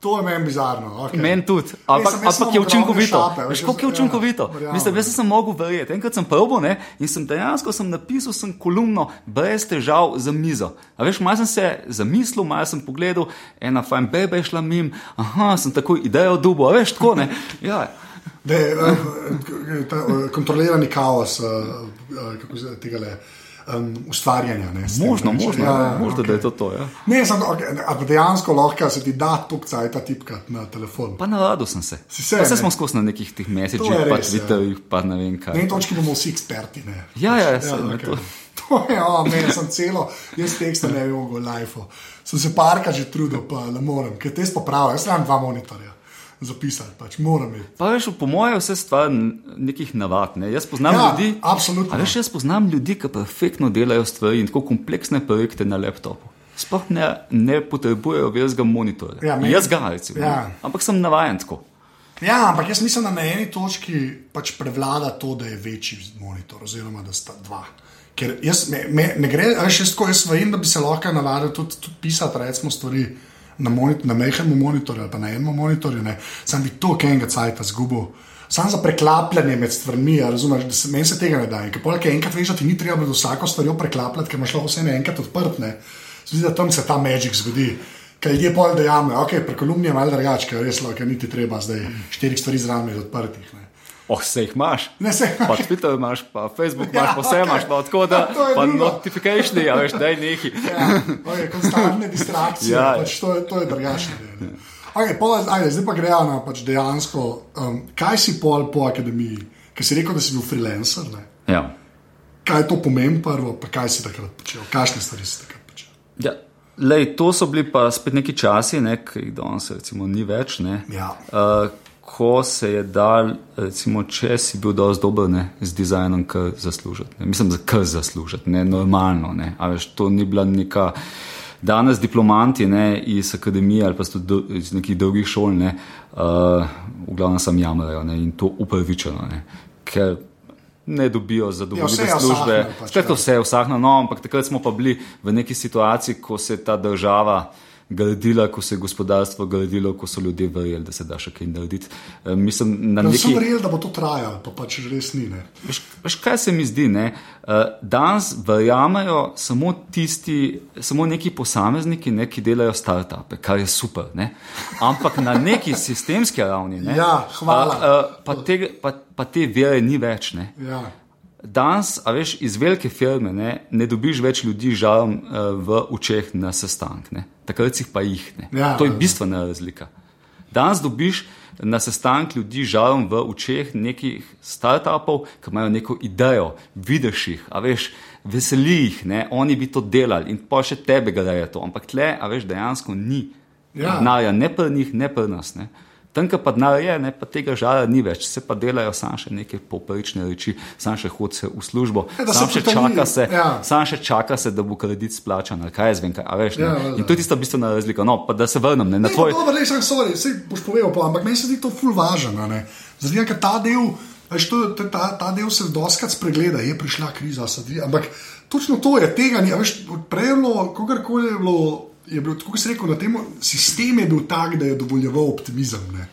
To je meni bizarno. Okay. Meni tudi, ampak, Ej, ampak je učinkovito. Kako je učinkovito? Ja, Mislim, jaz sem mogel verjeti. Enkrat sem probo ne, in sem dejansko sem napisal sem kolumno brez težav za mizo. A veš, malo sem se zamislil, malo sem pogledal, ena fajn bebe je šla mim, aha, sem tako idejo dubo, veš, tako ne. Ja. Uh, ta, uh, kontrolirani kaos, uh, uh, kako se tega le um, ustvarjanja. Ne, možno, tem, možno, ja, ja, možno okay. da je to to. Ja. Ne, sem, okay, dejansko lahko se ti da tukaj ta tipka na telefon. Pa navadil sem se. Si se pa smo skozi na nekih teh mesečih, pa Twitterjih, ja. pa ne vem kaj. Na tej točki bomo vsi eksperti. Ne. Ja, ja, ja, ja okay. to. To je, oh, meni sem celo, jaz teksta ne bi mogel live. Sem se parka že trudil, pa ne morem, ker te spopravljajo, jaz imam dva monitorja zapisati, pač moram imeti. Pa veš, po mojem, vse stvar nekih navad. Ne? Jaz poznam ja, ljudi. Absolutno. Veš, jaz poznam ljudi, ki perfektno delajo stvari in tako kompleksne projekte na laptopu. Sploh ne, ne potrebujejo velikega monitorja. Ja, jaz ga recimo. Ja. Ampak sem navaden tako. Ja, ampak jaz mislim, da na eni točki pač prevlada to, da je večji monitor, oziroma da sta dva. Ker jaz, me, me, ne gre, veš, jaz, jaz vem, da bi se lahko navadil tudi, tudi pisati, recimo, stvari na, na mehkem monitorju ali pa na enem monitorju, ne. sem bi to kenga cajt zgubil. Sam za preklapljanje med stvarmi, razumeš, da se meni se tega ne da. In ko enkrat veš, da ti ni treba do vsako stvar preklapljati, ker imaš lahko vse enkrat odprte, zdi se, da tam se ta magik zgodi. Kaj ljudje pol dejame, ok, pri kolumni je malo drugače, ker res lahko niti treba zdaj štirih stvari zraven odprtih. Ne. Oh, se jih imaš. Ne, se jih imaš. Twitter imaš, pa Facebook imaš, ja, pa vse imaš, pa tako da. Pa notifikacije, ja, veš, da je neki. Ja, okay, konstantne distrakcije, ja, pač to je, je drugačno. Okay, ajde, zdaj pa grejo na pač dejansko, um, kaj si pol po akademiji, ker si rekel, da si bil freelancer. Ja. Kaj to pomeni prvo, pa kaj si takrat počel, kakšne stvari si takrat počel? Ja. Lej, to so bili pa spet neki časi, ne, ki jih danes ni več. Ja. Uh, ko se je dal, recimo, če si bil dovolj dober ne, z dizajnom, kar zaslužiti. Ne. Mislim, da kar zaslužiti, ne normalno. Ne. Veš, to ni bila neka. Danes diplomanti ne, iz akademije ali pa do, iz nekih drugih šol, ne, uh, v glavnem sam jamrajo ne, in to upravičeno, ne, ker ne dobijo zadovoljne ja, službe. Pač, ja. Vse je vsakno, no, ampak takrat smo pa bili v neki situaciji, ko se ta država gradila, ko se je gospodarstvo gradilo, ko so ljudje verjeli, da se da še kaj narediti. E, mislim, na neki način. Verjeli, da bo to trajalo, pa pač res ni. Veš, veš, kaj se mi zdi? Ne? E, danes verjamejo samo tisti, samo neki posamezniki, ne, ki delajo start-upe, kar je super. Ne? Ampak na neki sistemski ravni, ne, ja, hvala. A, a, pa, te, pa, pa te vere ni več. Ja. Danes, a veš, iz velike firme ne, ne dobiš več ljudi žalom uh, v očeh na sestanek, takrat si pa jih ne. Ja, to je ja, ja. bistvena razlika. Danes dobiš na sestanek ljudi žalom v očeh nekih startupov, ki imajo neko idejo, vidiš jih, a veš, veseli jih, ne, oni bi to delali in pa še tebe gledajo to, ampak tle, a veš, dejansko ni. Ja. Denarja ne pri njih, ne pri nas. Ne. Tam, pa denar je, ne, pa tega žala ni več, se pa delajo samo še neke poprečne reči, samo še hodijo v službo, ja, samo še, ja. sam še čaka se, da bo kredit splačan, kaj jaz vem, kaj veš. Ja, in to je tista bistvena razlika. No, pa da se vrnem ne, na tvoj. No, dobro, rečem, sorry, vse boš povedal, pa, ampak meni se zdi to ful važno. Zdaj, ker ta del. Veš, to, ta, ta del se doskrat spregleda, je prišla kriza, dvi, ampak točno to je, tega ni. Prej je bilo, kogarkoli je bilo, je bilo, tako se reče, na tem sistemu je bil tak, da je dovoljeval optimizem.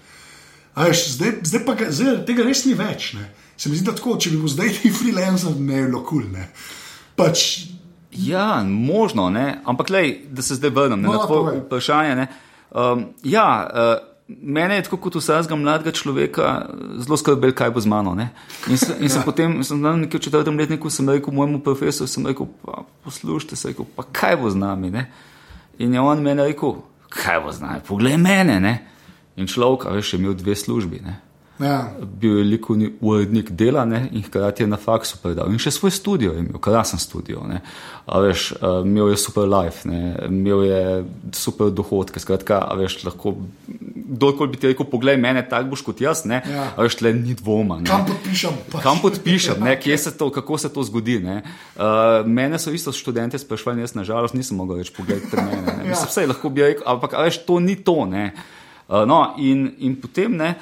Veš, zdaj, zdaj pa zdaj, tega res ni več. Ne. Se mi zdi, da tako, če bi bil zdaj ti freelancer, ne bi bilo kul. Cool, pač... Ja, možno, ne. ampak lej, da se zdaj vrnem no, na tvoje vprašanje. Um, ja, uh, Mene je tako kot vsakega mladega človeka zelo skrbel, kaj bo z mano. Ne? In, se, in ja. sem potem, sem na nekem četrtem letniku, sem rekel mojemu profesorju, sem rekel, pa, poslušajte, sem rekel, pa kaj bo z nami. Ne? In je on meni rekel, kaj bo z nami, poglej mene. Ne? In človek, veš, je imel dve službi. Ne? Ja. Bil je likovni urednik dela ne, in hkrati je na faksu predal. In še svoj studio je imel, krasen studio. Ne. A veš, a, imel je super life, ne. imel je super dohodke. Skratka, veš, lahko kdorkoli bi ti rekel, poglej mene, tako boš kot jaz, ne. Ja. A veš, tle ni dvoma. Ne. Kam podpišem? Pač. Kam podpišem, ne, kje se to, kako se to zgodi. Uh, mene so isto študente sprašvali, jaz nažalost nisem mogel več pogledati pri mene. Ne. Ja. Mislim, vse lahko bi rekel, ampak veš, to ni to. Ne. Uh, no, in, in potem ne.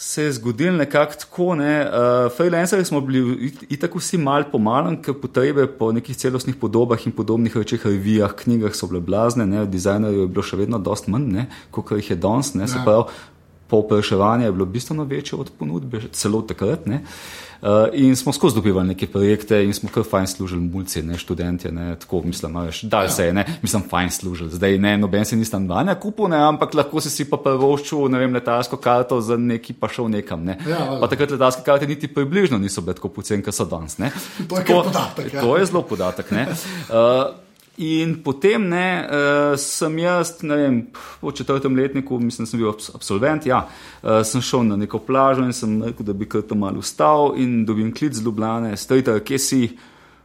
Se je zgodil nekako tako, ne, uh, freelancerji smo bili itak vsi mal po malem, ker potrebe po nekih celostnih podobah in podobnih rečeh, revijah, knjigah so bile blazne, ne, dizajnerjev je bilo še vedno dost manj, ne, kot jih je danes, ne, se Ja. pravi, povpraševanje je bilo bistveno večje od ponudbe, celo takrat, ne. Uh, in smo skozi dobivali neke projekte in smo kar fajn služili mulci, ne študentje, ne, tako mislim, veš, dal se je, ne, mislim, fajn služili. Zdaj ne, noben si ni stanovanja kupil, ne, ampak lahko si si pa prvoščil, ne vem, letalsko karto za neki pa šel nekam, ne. Ja, valjda. pa takrat letalske karte niti približno niso bile tako poceni, kot so danes, ne. To je kar podatek, ja. To je zelo podatek, ne. Uh, In potem ne, uh, sem jaz, ne vem, po četrtem letniku, mislim, da sem bil abs- absolvent, ja, uh, sem šel na neko plažo in sem rekel, da bi kar tam malo vstal in dobim klic z Ljubljane, strita, kje si,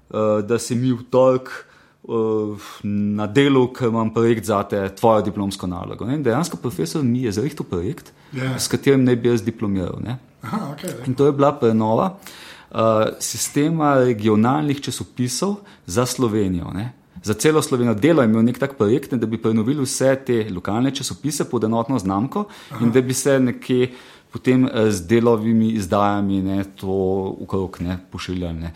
uh, da si mi v torek uh, na delu, ker imam projekt za te, tvojo diplomsko nalogo. Ne. In dejansko profesor mi je zrihtel projekt, Ja. s katerim ne bi jaz diplomiral. Ne. Aha, okay, In to je bila prenova uh, sistema regionalnih časopisov za Slovenijo. Ne? Za celo Slovenijo delo imel nek tak projekt, ne, da bi prenovili vse te lokalne časopise pod enotno znamko Aha. in da bi se nekje potem eh, z delovimi izdajami ne, to ukrog ne, pošiljali. Ne.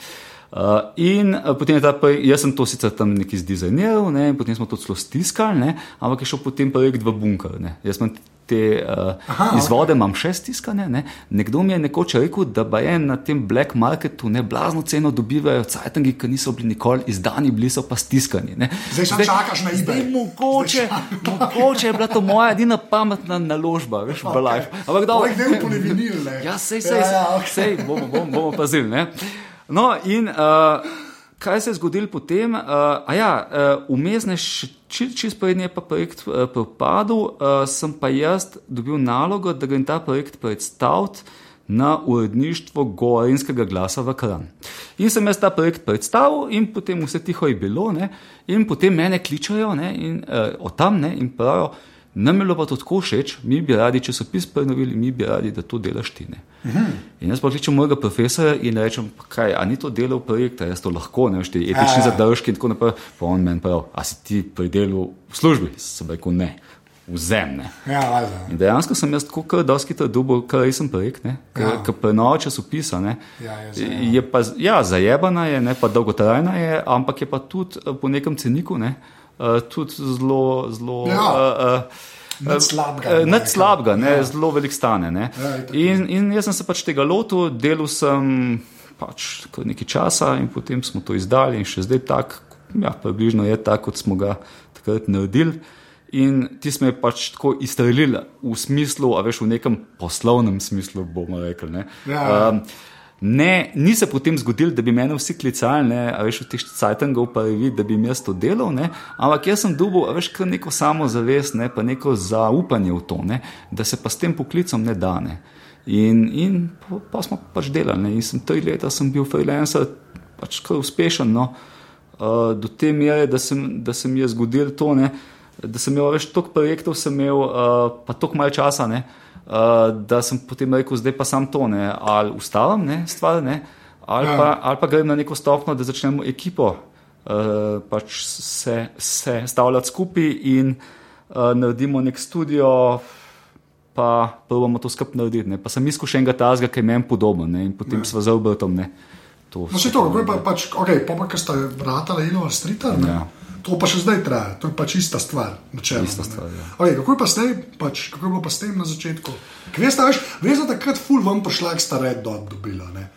Uh, in uh, potem je ta projekt, jaz sem to sicer tam neki zdizajniral, ne, in potem smo to celo stiskali, ne, ampak je šel potem projekt v bunker. Ne. Jaz imam te uh, Aha, izvode, imam še stiskane. Ne. Nekdo mi je nekoč rekel, da pa je na tem black marketu ne blazno ceno dobivajo cajtangi, ki niso bili nikoli izdani, bili so pa stiskani. Ne. Zdaj samo čakaš na Zdaj, eBay. mogoče, mogoče je bila to moja edina pametna naložba, veš, v life. Ampak. Ampak ne v polivinil, ne. Ja, sej, sej, Ja, ja, okay. sej bomo, bomo, bomo pazili. Ne? No, in uh, kaj se je zgodilo potem? Uh, a ja, uh, umezne, čist, čist prednje je pa projekt uh, propadel, uh, sem pa jaz dobil nalogo, da grem ta projekt predstaviti na uredništvo Gorenskega glasa v Kran. In sem jaz ta projekt predstavil, in potem vse tiho je bilo, ne? in potem mene kličajo ne? in, uh, od tam ne? in pravijo, nam je bilo pa to tako všeč, mi bi radi časopis prenovili, mi bi radi, da to delaš ti. Ne? In jaz pa kličem mojega profesora in rečem, kaj, a ni to delal projekta, jaz to lahko, ne veš, ti etični Ja, ja. zadržki in tako naprej. Pa on meni pravi, a si ti pri delu v službi? Sem rekel, ne, vzemne. Ja. In dejansko sem jaz tako kar dosti hitro dobil, kar resen projekt, ne, Ja. ja. prenova časopisa. Ne, Ja, je zajebana. je pa, ja, zajebana je, ne, pa dolgotrajna je, ampak je pa tudi eh, po nekem ceniku, ne, eh, tudi zelo, zelo. Ja. Uh, uh, Nič slabega, Uh, ne, Nič slabega, ne, Ja. ja. zelo velik stane. Ne. Ja, in, in jaz sem se pač tega lotil, delal sem pač nekaj časa in potem smo to izdali in še zdaj tako, ja, približno je tako, kot smo ga takrat naredili. In ti smo pač tako izstrelili v smislu, a veš, v nekem poslovnem smislu, bomo rekli. Ne. Ja. Um, Ne, ni se potem zgodilo, da bi me vsi klicali, ne, veš, v teh cajtangov pa je vid, da bi jaz to delal, ne, ampak jaz sem dobil, veš, kar neko samozavest, ne, pa neko zaupanje v to, ne, da se pa s tem poklicom ne da. Ne. In, in pa, pa smo pač delali, ne, in sem tri leta sem bil freelancer, pač kar uspešen, no, uh, do te mere, da, sem, da se mi je zgodilo to, ne, da sem imel več toliko projektov, sem imel uh, pa toliko malo časa, ne, uh, da sem potem rekel, zdaj pa sam to, ne, ali ustavim ne, stvar, ne, ali, Ja. ja. pa, ali pa grem na neko stopno, da začnemo ekipo uh, pač se, se stavljati skupaj in uh, naredimo nek studio. Pa pravimo to skupaj narediti. Ne. Pa sem izkušen ga tazga, ki je meni podoben ne. in potem sva za obratom. Ne. To, No, še to, je pa, pač, okay, pa, pa kar sta vrata Ilova Streeta, ne? Ja. To pa še zdaj traja, to je pač ista stvar. Načeloma, Ista stvar, ja. okay, kako, je pa zdaj, pač, kako je bilo pa s tem na začetku? Veste, da takrat ful vam prišla, ki sta red dot dobila. Ne?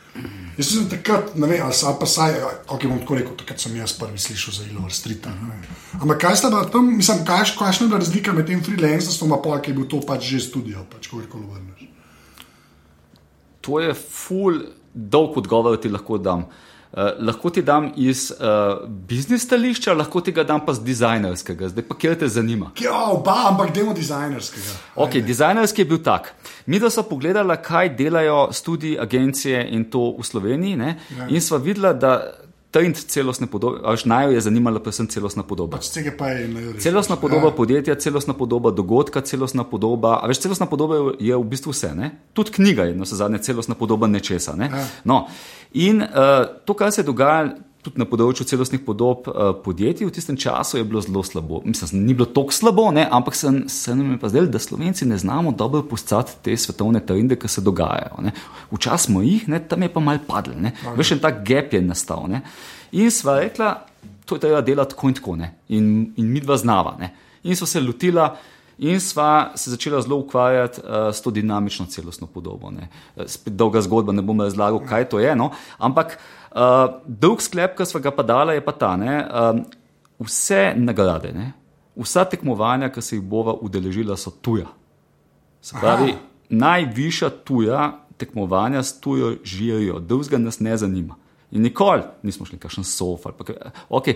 Jaz sem takrat, ne vem, ali sa- pa saj, ok, bom tako rekel, takrat sem jaz prvi slišal za Ilova Streeta. ne. Ampak kaj sta bila tam, mislim, kaj, kakšna je bila razlika med tem freelancerstvom, pa ki je bil to pač že studio, pač kako koli vrneš. To je ful, dolg odgovor ti lahko dam. Uh, lahko ti dam iz uh, biznis stališča, lahko ti ga dam pa z dizajnerskega, zdaj pa kje te zanima. Ja, oba, ampak demo dizajnerskega. Ok, dizajnerski je bil tak. Mi da smo pogledali, kaj delajo študiji agencije in to v Sloveniji, ne? Ja. in smo videli, da trend celostne podobe, až naj jo je zanimala predvsem celostna podoba. Pač je. Celostna podoba Ja. podjetja, celostna podoba dogodka, celostna podoba. A veš, celostna podoba je- v bistvu vse. Ne? Tudi knjiga je, no se zadnje, celostna podoba nečesa. Ne? Ja. No, in uh, to, kar se je dogajalo. Tudi na področju celostnih podob uh, podjetij v tistem času je bilo zelo slabo. Mislim, ni bilo tako slabo, ne? ampak se, se nam je pa zdelo, da Slovenci ne znamo dobro postati te svetovne trende, ki se dogajajo. Ne? Včasih smo jih, ne? tam je pa mal padlo. Veš, en tak gap je nastal. Ne? In sva rekla, to je treba delati tako in tako. Ne? In, in mi dva znava. Ne? In so se lotila. In sva se začela zelo ukvarjati uh, s to dinamično celostno podobo. Ne. Eh, Spet dolga zgodba, ne bom razlagal, kaj to je. No. Ampak uh, dolg sklep, ki sva ga pa dala, je pa ta. Ne, uh, vse nagrade, ne, vsa tekmovanja, ki se jih bova udeležila, so tuja. Se pravi, Aha. najvišja tuja tekmovanja s tujo žirijo, drugega nas ne zanima. In nikoli nismo šli kakšen sof. ali kaj- Okay,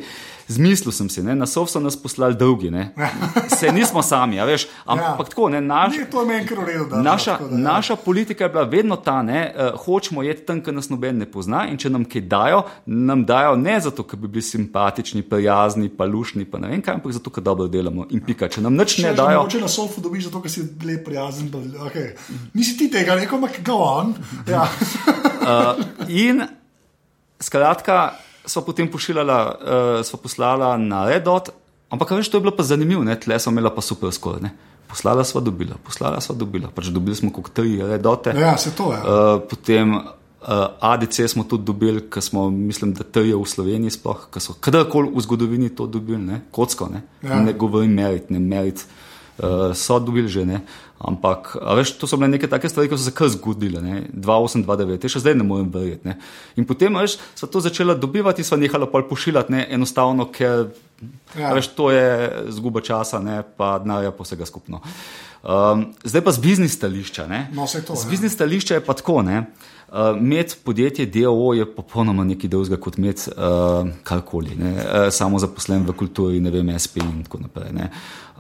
zmislil sem si, ne, na sof so nas poslali dolgi, ne. se nismo sami, a veš, ampak Ja. ja. tako, ne, naš, Ne, to meni kar v redu. da, Naša, tako da, ja. naša politika je bila vedno ta, da uh, hočemo jeti tam, kjer nas noben ne pozna, in če nam kaj dajo, nam dajo ne zato, ker bi bili simpatični, prijazni, pa lušni, pa ne vem kaj, ampak zato, ker dobro delamo. In pika, če nam nič Če ne dajo. mogoče na sofu dobiš, zato ker si lep, prijazen. Pa, okay. Nisi ti tega rekel, ampak go on. Ja. Uh, in skratka, smo potem pošiljala, uh, smo poslala na Redot, ampak veš, to je bilo pa zanimivo, ne? tle smo imela pa super skoraj. ne. Poslala sva dobila, poslala sva dobila, pač dobili smo kot tri redote. ja, se to je. Uh, potem uh, ADC smo tudi dobili, ker smo, mislim, da je v Sloveniji sploh, ker so kadarkoli v zgodovini to dobili, ne? kocko, ne, Ja. ja. ne govorim merit, ne merit, uh, so dobili že ne. Ampak, veš, to so bile neke take stvari, ki so se kar zgodile, ne? 2-8, 2-9, te še zdaj ne morem verjeti. Ne? In potem, veš, so to začela dobivati so nehala pol pošiljati, ne? enostavno, ker Ja. veš, to je zguba časa, ne? pa denarja pa vsega skupno. Um, zdaj pa z biznis stališča. ne. No, to, z ja. biznis stališča je pa tako. Ne? Uh, Med podjetje DOO je popolnoma nekaj drugega kot med uh, karkoli, ne? uh, samo zaposlen v kulturi, ne vem, SP in tako naprej. ne.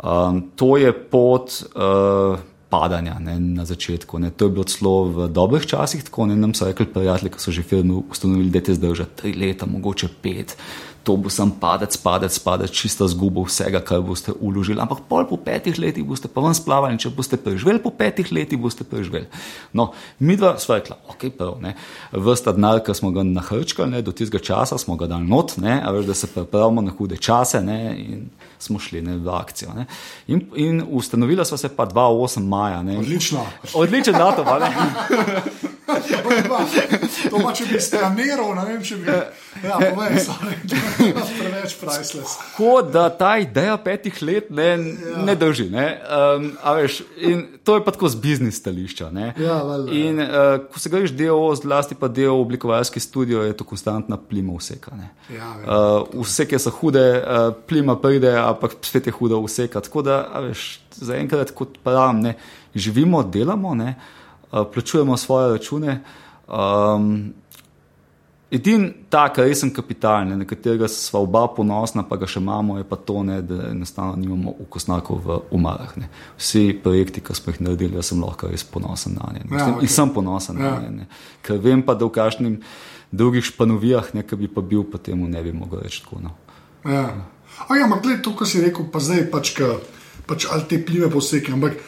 Um, to je pot uh, padanja ne, na začetku. Ne. To je bilo celo v dobrih časih tako. Ne. Nam so rekli prijatelji, ki so že firmi ustanovili, da te zdrža tri leta, mogoče pet. To bo sam padec, padec, padec, čista zguba vsega, kar boste uložili. Ampak pol po petih letih boste pa ven splavali in če boste preživeli po petih letih, boste preživeli. No, mi dva sva rekla, ok, prav, ne. Vrsta denar, ki smo ga nahrčkali, ne, do tistega časa smo ga dali not, ne, a veš, da se pripravimo na hude čase ne, in smo šli ne, v akcijo. Ne. In, in ustanovila sva se pa 2-8 maja. Ne. Odlično. Odličen datum, a ne? To pa če bi straniral, ne vem, če bi. Ja, povej, sorry. Preveč priceless. Tako da ta ideja petih let ne, ja. ne drži. Ne? Um, veš, to je pa tako z biznis stališča. ne. Ja, valjda, ja. in uh, ko se greš del, zlasti pa del oblikovalski studio, je to konstantna plima vseka. ne. Ja, vem. uh, vseke so hude, uh, plima pride, ampak spet je huda vseka. Tako da, veš, zaenkrat, kot pravim, ne, živimo, delamo, ne, uh, plačujemo svoje račune. Um, Edini tak resen kapital, ne, na katerega smo oba ponosna, pa ga še imamo, je pa to, ne, da enostavno nimamo ukosnakov v umarah. Ne. Vsi projekti, ki smo jih naredili, sem lahko res ponosen na nje. Ja, Mislim, okej. In sem ponosen Ja. na nje. Ker vem pa, da v kakšnim drugih španovijah, ne, ki bi pa bil, pa temu ne bi mogel reči tako. No. Ja. A ja, ampak gled, to, kar si rekel, pa zdaj pač, ka, pač ali te plive poseke, ampak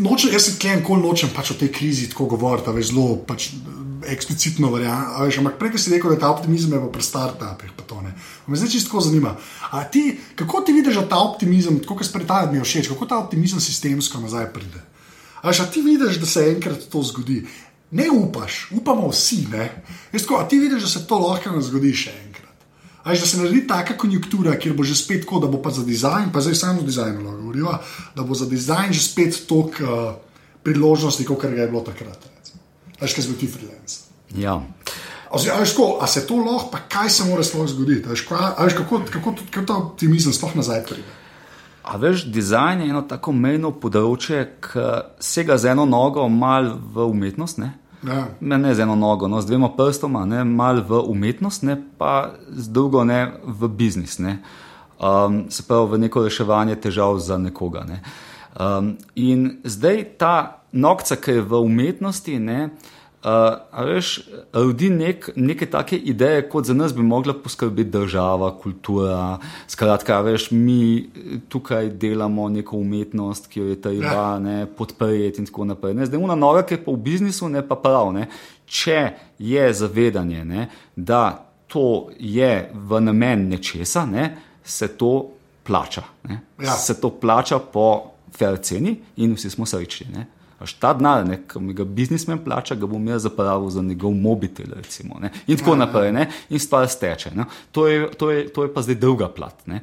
nočem, jaz se tlem, kol nočem pač o tej krizi tako govoriti, veš, zelo pač eksplicitno verjamem. Ampak prej, si rekel, da ta optimizem je pa pri startupih, pa to ne. Me zdaj čisto zanima. A ti, kako ti vidiš, ta optimizem, tako kot spredaj mi je všeč, kako ta optimizem sistemsko nazaj pride? A a ti vidiš, da se enkrat to zgodi? Ne upaš, upamo vsi, ne. Jaz Tako, a ti vidiš, da se to lahko zgodi še enkrat? A veš, da se naredi taka konjunktura, kjer bo že spet tako, da bo pa za dizajn, pa zdaj samo lahko govoriva, da bo za dizajn že spet toliko uh, priložnosti, kot je bilo takrat. recimo. A veš, kaj zgodi freelance. Ja. Oziroma, tako, a se to lahko, pa kaj se mora sploh zgoditi? A veš, kva, a veš kako, kako, kako ta optimizem sploh nazaj pride? A veš, dizajn je eno tako mejno področje, ki sega z eno nogo mal v umetnost. Ne? Ja. Ne, ne z eno nogo, no, z dvema prstoma, ne, malo v umetnost, ne, pa z drugo ne, v biznis. Ne. Um, se pravi, v neko reševanje težav za nekoga. Ne. Um, in zdaj ta nokca, ki je v umetnosti, ne, uh, veš, rodi nek, neke take ideje, kot za nas bi mogla poskrbeti država, kultura. Skratka, veš, mi tukaj delamo neko umetnost, ki jo je treba ja. podpreti in tako naprej. Ne. Zdaj, una nova, ki je pa v biznisu, ne pa prav. Ne. Če je zavedanje, ne, da to je v namen nečesa, ne, se to plača. Ja. Se to plača po fair ceni in vsi smo srečni. Ne? Ta denar, ki mi ga biznismen plača, ga bom jaz zapravil za njegov mobitel. Recimo, ne? in tako Ja, ja. naprej. Ne? In stvar steče. Ne? To, je, to, je, to je pa zdaj druga plat. Ne?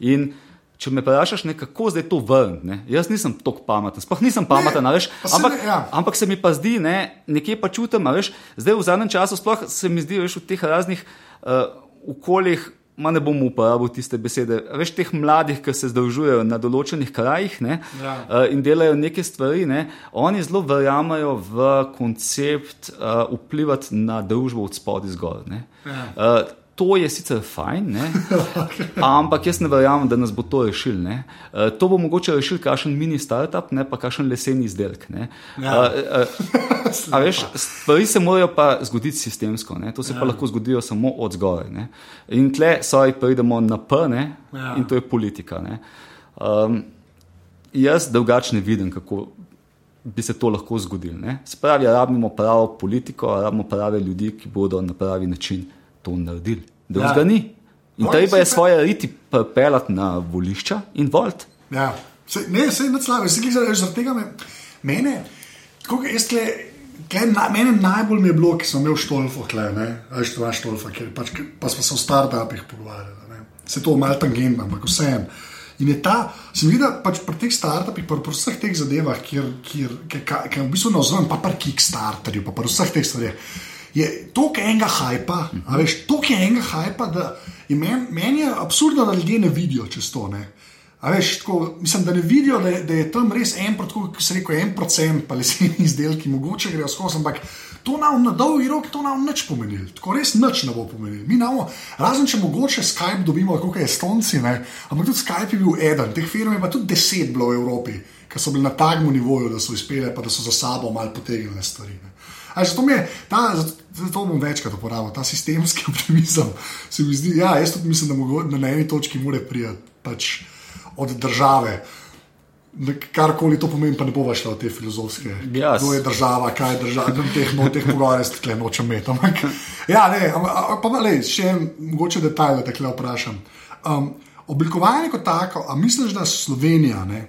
In če me vprašaš, ne, kako zdaj to vrniti, jaz nisem tako pameten, sploh nisem pameten, a veš, pa se ampak, ne- ja. ampak se mi pa zdi, ne, nekje pa čutim, veš, zdaj v zadnjem času, sploh se mi zdi, veš, v teh raznih uh, okoljih. Ma ne bom uporabil tiste besede. Veš, teh mladih, ki se združujejo na določenih krajih ne, Ja. uh, in delajo neke stvari, ne, oni zelo verjamejo v koncept uh, vplivati na družbo od spodaj zgor. Ja. Uh, to je sicer fajn, ne, ampak jaz ne verjamem, da nas bo to rešil. ne. Uh, to bo mogoče rešil kakšen mini startup, ne pa kakšen leseni izdelek. ne. Ja. Uh, uh, A veš, stvari se morajo pa zgoditi sistemsko, ne? to se ja. pa lahko zgodijo samo od zgoraj. ne. In tle, saj pridemo na P, ne? Ja. in to je politika. ne. Um, jaz drugače ne vidim, kako bi se to lahko zgodilo. Ne? Se pravi, rabimo pravo politiko, rabimo prave ljudi, ki bodo na pravi način to naredili. Drugega Ja. ni. In No, treba je svoje riti pelati na volišča in volt. Ja, se, ne, se ne slavi, se gleda, zaradi tega me, mene, tako kot jaz tle, tle na, mene najbolj mi je bilo, ki sem imel štolfo, tle, ne, veš, dva štolfa, ker pač, ker- pa smo se o startupih pogovarjali, ne, se to malo tangent, ampak vseeno. In je ta, se mi zdi, da pač pri teh startupih, pa pri vseh teh zadevah, kjer, kjer v bistvu navzven, pa pri Kickstarterju, pa pri vseh teh stvareh, je toliko enega hajpa, a veš, toliko je enega hajpa, da je meni men je absurdno, da ljudje ne vidijo čez to. Ne. A veš, tako, mislim, da ne vidijo, da je, da je tam res en, tako kot se reče, en procent pa leseni izdelki, mogoče grejo skozi, ampak to nam na dolgi rok to nam nič pomenilo. Tako res nič ne bo pomenilo. Mi namo, razen če mogoče Skype dobimo, kot je Estonci, ne, ampak tudi Skype je bil eden, teh firm je pa tudi deset bilo v Evropi, ki so bili na takmu nivoju, da so izpele, pa da so za sabo malo potegnile stvari. Ne. A, zato, je ta, zato, zato bom večkrat uporabil ta sistemski optimizem. Se mi zdi, ja, jaz tudi mislim, da, mogo, da na eni točki mora priti pač od države. Karkoli to pomeni, pa ne bova šla v te filozofske. Ja, Kdo je država, kaj je država, teh, no, teh pogovarjov stekle nočem imeti. Ampak, ja, ne, pa le, še en mogoče detajl, da te kle vprašam. Um, oblikovanje kot tako, a misliš, da Slovenija, ne,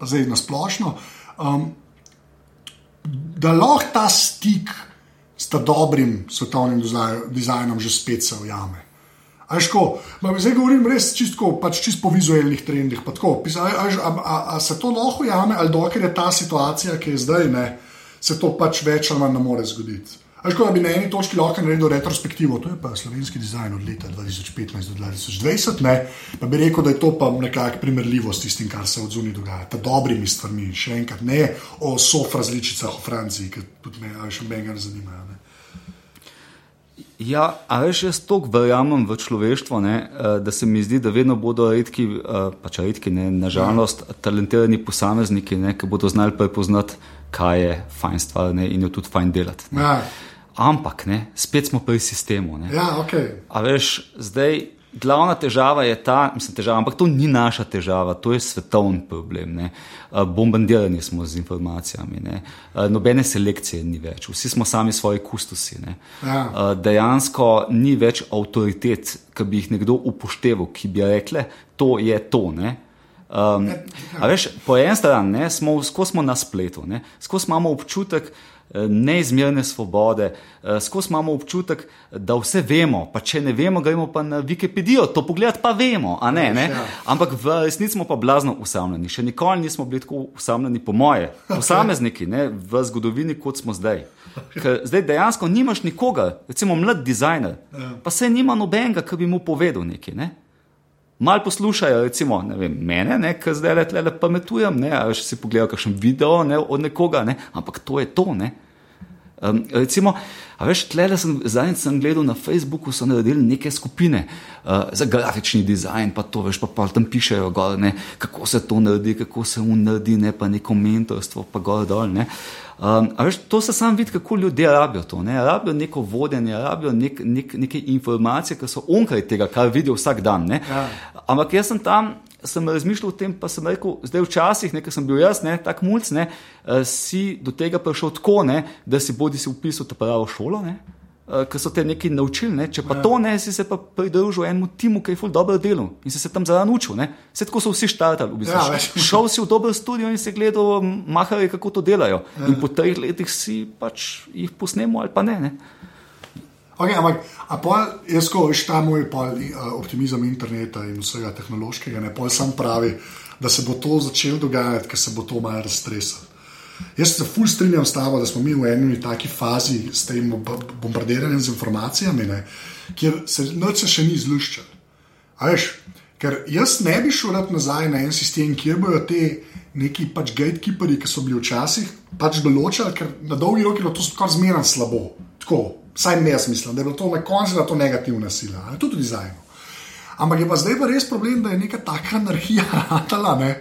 zdaj na splošno, um, da lahko ta stik s ta dobrim svetovnim dizaj- dizajnom že spet se ujame. Ajško, zdaj govorim res čisto, pač čisto po vizualnih trendih. tako. A, a, a, a se to lahko ujame, ali dokler je ta situacija, ki je zdaj, ne, se to pač več ali manj ne more zgoditi. Ajško, da bi na eni točki lahko naredil retrospektivo, to je pa slovenski dizajn od leta 2015 do 2020, ne, pa bi rekel, da je to pa nekako primerljivo s tistim, kar se od zunaj dogaja, ta dobrimi stvarmi, še enkrat ne o sof različicah v Franciji, ki tudi me, še meni ne zanimajo. Ne. Ja, a veš, jaz toliko verjamem v človeštvo, ne, eh, da se mi zdi, da vedno bodo redki, pač redki, ne, nažalost, talentirani posamezniki, ne, ki bodo znali prepoznati, kaj je fajn stvar ne, in jo tudi fajn delati. Ne. Ja, Ampak, ne, spet smo pri sistemu. Ne. ja, ok. A veš, zdaj glavna težava je ta, mislim, težava, ampak to ni naša težava, to je svetovni problem. Ne. Bombardirani smo z informacijami, ne. Nobene selekcije ni več, vsi smo sami svoji kustosi. Ne. Ja. Dejansko ni več avtoritet, ki bi jih nekdo upošteval, ki bi rekle, to je to. Ne. Um, a veš, po eni strani smo, smo na spletu, ne, skozi imamo občutek eh, neizmerne svobode, eh, skozi imamo občutek, da vse vemo, pa če ne vemo, gremo pa na Wikipedijo, to pogled pa vemo, a ne, ne? Ja. ampak v resnici smo pa blazno usamljeni, še nikoli nismo bili tako usamljeni, po moje, posamezniki ne, v zgodovini, kot smo zdaj. Ker zdaj dejansko nimaš nikogar, recimo mlad dizajner, pa se nima nobenega, ki bi mu povedal nekaj. Ne? Mal poslušajo, recimo, ne vem, mene, ne, ki zdaj le pametujem, ne, ali si pogledajo kakšen video ne, od nekoga, ne, ampak to je to. Ne. Um, recimo, veš, tle, da sem zadnjič gledal na Facebooku, so naredili neke skupine uh, za grafični dizajn, pa to veš, pa, pa tam pišejo, gor, ne, kako se to naredi, kako se un naredi, ne pa neko mentorstvo, pa gor dol. Ne. Um, veš, to se sam vidi, kako ljudje rabijo to. Ne? Rabijo neko vodenje, rabijo nek, nek, neke informacije, ki so onkraj tega, kar vidijo vsak dan. Ja. Ampak jaz sem tam sem razmišljal o tem, pa sem rekel, zdaj včasih, nekaj sem bil jaz, ne, tak mulj, ne, uh, si do tega prišel tako, ne, da si bodi si upisal ta pravo šolo. Ne, Uh, ker so te nekaj naučili, ne? če pa ja. to ne, si se pa pridružil enemu timu, ki je ful dobro delal in si se tam zraven učil. Vse tako so vsi štartali. V bistvu. ja, Šel si v dober studio in si gledal, mahali, kako to delajo. Ja. In po treh letih si pač jih posnemo ali pa ne. ne? Okay, ampak, pol, jaz, ko veš, ta moj pol, uh, optimizem interneta in vsega tehnološkega, ne pol sam pravi, da se bo to začelo dogajati, ker se bo to malo raztresalo. Jaz se fulj strinjam s tabo, da smo mi v eni taki fazi s tem bombardiranjem z informacijami, ne, kjer se noč še ni zluščal. Ker jaz ne bi šel nazaj na en sistem, kjer bodo te neki pač gatekeeperi, ki so bili včasih, pač določali, ker na dolgi rok je to skoraj zmeraj slabo. Tako, Vsaj ne jaz mislim, da je bilo to na koncu to negativna sila, ali tudi dizajn. Ampak je pa zdaj pa res problem, da je neka taka anarhija ratala, ne,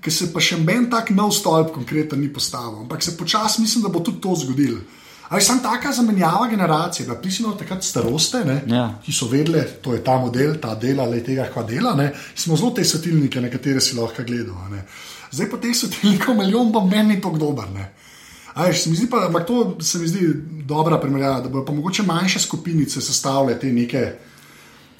ki se pa še en tak nov stolp konkreten ni postavil. Ampak se počasi mislim, da bo tudi to zgodilo. Ali sem taka zamenjava generacije, da ti si imel takrat staroste, ne, ja. ki so vedeli, da je ta model, ta dela, le tega, kva dela. Ne, smo zelo te svetilnike, na katere si lahko gledal. Zdaj pa teh svetilnikov milijon, pa meni to dober. Ne. Ajš, se mi zdi pa, ampak to se mi zdi dobra primerjava, da bodo pa mogoče manjše skupinice sestavljale te neke.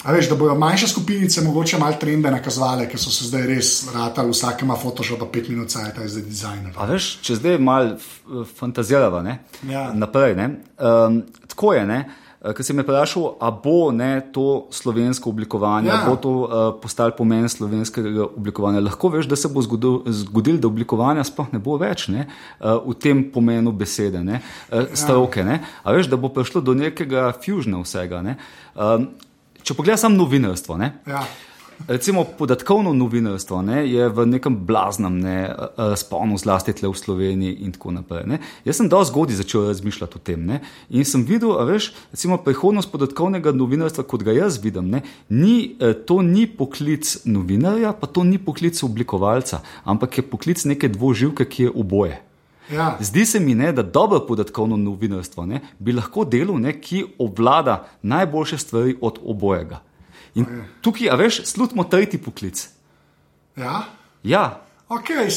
A veš, da bodo manjše skupinice mogoče malo trende nakazovale, ker so se zdaj res ratali, vsak ima Photoshop, pet minut, saj je zdaj dizajner. A veš, če zdaj malo fantazirava ja. naprej, ne? Um, tako je, ne? Eh, ker se me vprašal, ali bo ne, to slovensko oblikovanje, ali ja. bo to uh, postalo pomen slovenskega oblikovanja. Lahko veš, da se bo zgodilo, zgodil, da oblikovanja sploh ne bo več ne, uh, v tem pomenu besede, ne, uh, stroke. Ne, a veš, da bo prišlo do nekega fuziona vsega. Ne. Um, če pogledaj samo novinarstvo. Ne, ja. Recimo podatkovno novinarstvo ne, je v nekem blaznem ne, sponu, zlasti tle v Sloveniji in tako naprej. Ne. Jaz sem dosti zgodaj začel razmišljati o tem ne, in sem videl, veš, recimo prihodnost podatkovnega novinarstva, kot ga jaz vidim, ne, ni, e, to ni poklic novinarja, pa to ni poklic oblikovalca, ampak je poklic neke dvoživke, ki je oboje. Ja. Zdi se mi, ne, da dobro podatkovno novinarstvo ne, bi lahko delo, ne, ki obvlada najboljše stvari od obojega. In tukaj, a veš, slutimo tretji poklic. Ja. ja. Okay,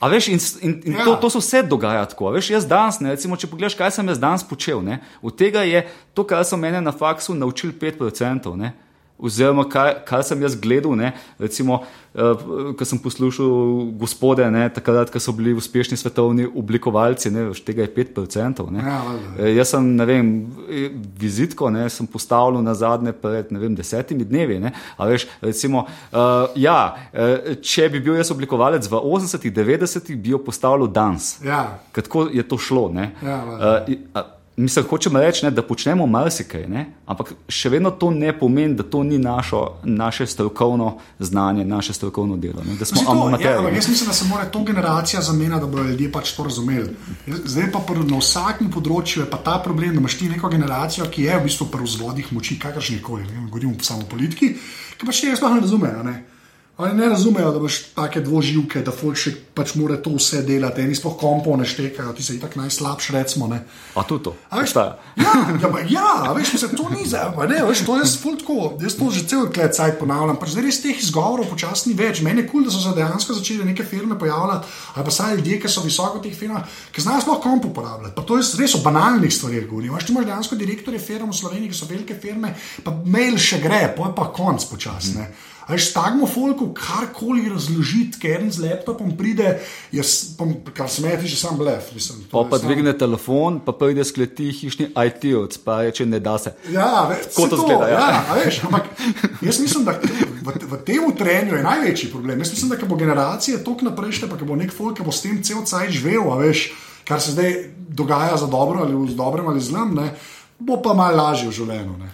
a veš, in, in, in ja. to, to se vse dogaja tako. Veš, jaz danes, ne, recimo, če pogledaš, kaj sem jaz danes počel, ne, od tega je to, kar so mene na faksu naučili 5%. Ne, oziroma, kar, kar sem jaz gledal, ne, recimo, uh, ko sem poslušal gospode, ne, takrat, ko so bili uspešni svetovni oblikovalci, ne, tega je 5%. Ne. Ja, uh, jaz sem, ne vem, vizitko ne, sem postavil na zadnje pred vem, desetimi dnevi. Ne, veš, recimo, uh, ja, če bi bil jaz oblikovalec v 80-ih, 90-ih, bi jo postavil danes. Ja. Kako je to šlo? Ne, ja, uh, Mislim, hočemo reči, ne, da počnemo marsikaj, ne, ampak še vedno to ne pomeni, da to ni našo, naše strokovno znanje, naše strokovno delo. Ne, da smo amaterji. Ja, jaz mislim, da se mora to generacija zamenjati, da bodo ljudje pač to razumeli. Zdaj pa na vsakem področju je pa ta problem, da imaš ti neko generacijo, ki je v bistvu pri vzvodih moči, kakršnih koli, govorimo samo o politiki, ki pač tega sploh ne razumejo. Ne. Oni ne razumejo, da imaš take dvoživke, da folk še pač mora to vse delati. Eni sploh kompo ne štekajo, ti se jih tako najslabše recimo. Ne. A tudi to? A veš, ja, ja, ba, ja, veš, se to ni za me, veš, to je tako. Jaz to že cel let cajt ponavljam. Pač zdaj res teh izgovorov počasni več. Meni je kul, cool, da so se dejansko začele neke firme pojavljati, ali pa saj ljudje, ki so visoko v teh firmah, ki znajo sploh kompo uporabljati. Pa to je res o banalnih stvarih govorim. Ti imaš dejansko direktorje firm v Sloveniji, ki so velike firme, pa mail še gre, pa je pa konc počasne. Mm. Veš, tagmo folku karkoli razložiti, ker en z laptopom pride, jaz, pom, kar se meni, že sam blef. Mislim, pa pa sam... dvigne telefon, pa pride skleti hišni IT-ovc, pa reče, ne da se. Ja, kot to zgleda. Ja. Ja, veš, ampak jaz mislim, da v, v tem trenju je največji problem. Jaz mislim, da bo generacije tok naprej, pa bo nek folk, ki bo s tem cel cajt živel, veš, kar se zdaj dogaja za dobro ali z dobrem ali zlem, ne, bo pa malo lažje v življenju.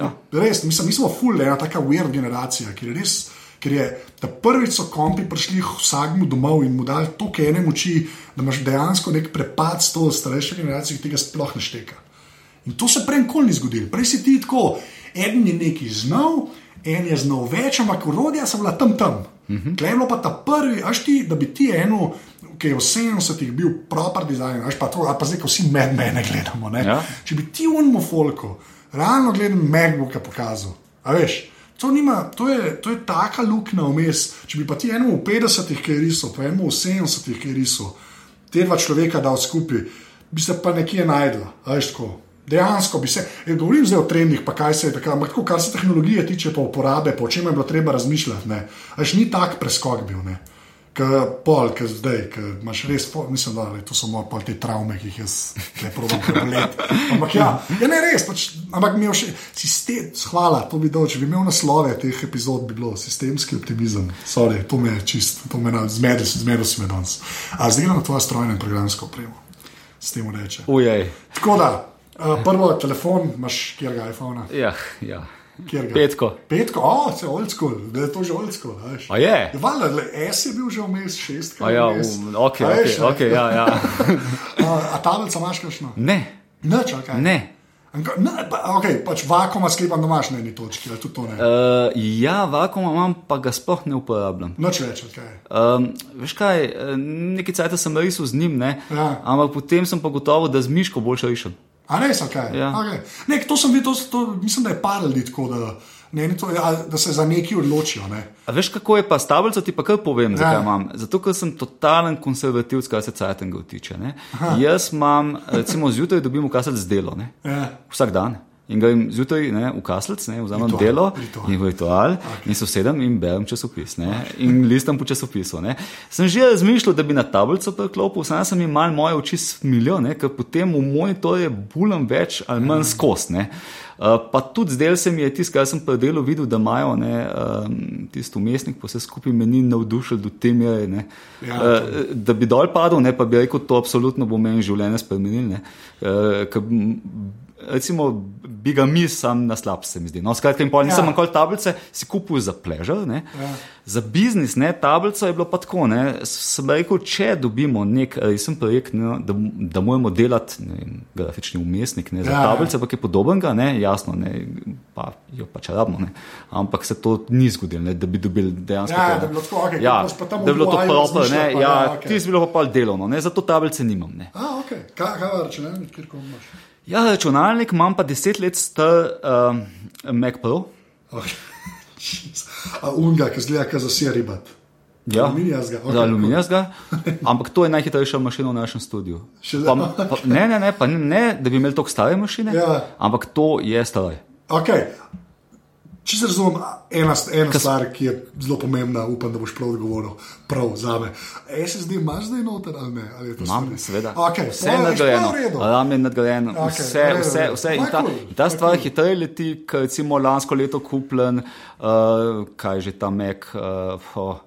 Ja. Res, mislim, mi smo full, ena taka weird generacija, ki je res Ker je ta prvič so kompi prišli vsakmu domov in mu dali toliko ene moči, da imaš dejansko nek prepad s to starejšo generacijo, ki tega sploh ne šteka. In to se prej nikoli ni zgodilo. Prej si ti tako, en je nekaj znal, en je znal več, ampak urodja so bila tam tam. Uh -huh. Klejmo pa ta prvi, až ti, da bi ti eno, ki je v 70-ih bil proper design, až pa to, a pa zdaj, ko vsi med mene gledamo. Ja. Če bi ti unmo folko, realno gledam MacBooka pokazal, a veš. To, nima, to, je, to je taka luknja vmes. Če bi pa ti enemu v 50-ih, ki je risal, pa enemu v 70-ih, ki je risal, te dva človeka dal skupaj, bi se pa nekje najdla. a veš, tako. Dejansko bi se, ne govorim zdaj o trendih, pa kaj se je takrat, ampak tako, kar se tehnologije tiče, pa uporabe, po čem je bilo treba razmišljati. ne. A Veš, ni tak preskok bil. Ne. Kot pol, ki zdaj, ki imaš res, pol, mislim, da to so moje pol te travme, ki jih jaz ne probam preboleti. Ampak ja, ja ne res, pač, ampak mi je še sistem, hvala, to bi dal, če bi imel naslove teh epizod, bi bilo sistemski optimizem. Sorry, to me je čist, to me je zmedel, zmedel si me danes. A zdaj gremo na tvojo strojno in programsko opremo, s tem reče. Ujej. Tako da, uh, prvo telefon, imaš kjer ga iPhone, Ja, ja. Petko. Petko, o, se old school, da je to že old school. a veš. A je? Valjda, le, S je bil že vmes, šest. A ja, um, ok, A ok, veš, ne? ok, ja, ja. A, a tablica imaš kakšno? Ne, Nič, okay. ne. Ne, pa, okay, pač vakuma sklepam, da imaš na eni točki, ali tudi to ne. Uh, ja, vakuum imam, pa ga sploh ne uporabljam. Nič več, okay. Um, veš kaj, eh, nekaj cajt sem risal z njim, ne? Ja. ampak potem sem pa gotovo, da z miško boljše rišem. A res, okay. Ja. Okay. Ne, to sem videl, to, to, mislim, da je par ljudi tako, da, ne, ne, to, ja, da se za neki odločijo. Ne. A veš, kako je pa s tablico, ti pa kar povem, zakaj Ja. imam. Zato, ker sem totalen konservativc, kar se cajtanga tiče. Jaz imam, recimo, zjutraj dobim ukazati z delo, ne? Ja. vsak dan. In grem zjutraj ne, v kaslec, ne, vzamem Ritual, delo ritual. in v ritual, okay. in se usedem in berem časopis. Ne, in listam po časopisu. Ne. Sem že razmišljal, da bi na tablico preklopil, samo sem jim malo moje oči smilil, ne, ker potem v monitorje bulam več ali manj skost. ne. Uh, pa tudi zdaj se mi je tisto, kar sem pri delu videl, da imajo ne, um, tisti umestnik, pa vse skupaj me ni navdušil do te mere, ne, Ja, uh, da bi dol padel, ne, pa bi rekel, to absolutno bo meni življenje spremenil. ne. Uh, Recimo, bi ga mi sam na slab, se mi zdi. No, skratka, in pol nisem Ja. nikoli tablice si kupil za pležer. Ja. Za biznis, ne, tablico je bilo pa tako. Ne, sem rekel, če dobimo nek resen projekt, ne, da, da moramo delati ne, vem, grafični umestnik ne, za Ja, tablice, pa je podobnega, ne, jasno, ne, pa jo pač rabimo. Ne, ampak se to ni zgodilo, ne, da bi dobili dejansko. Ja, to, da ne. bi bilo tako, okej, ja, da bi bilo to proper, ne, pa ja, ja, okej. ti si bilo pa pol delovno, ne, zato tablice nimam. Ne. A, ok, kaj, kaj je računalnik, kjer ko imaš? Ja, računalnik imam pa deset let star um, Mac Pro. Okay. A unga, ki zgleda, kot za seribat. Ja, Aluminijastega, okej, za aluminijastega. Ampak to je najhitrejša mašina v našem studiu. Pa, pa, ne, ne, ne, pa ne, da bi imeli tako stare mašine, Ja. ampak to je stroj. Okay. Če se razumem, ena, ena stvar, ki je zelo pomembna, upam, da boš prav odgovoril, prav za me. SSD imaš zdaj noter ali ne? Ali je Imam, seveda. Okay, vse je nadgrajeno, RAM je nadgrajen, Okej, vse, v redu, vse, vse. In ta, cool, in ta stvar cool. hitreje leti, kot recimo lansko leto kupljen, uh, kaj je že ta Mac. Uh, oh,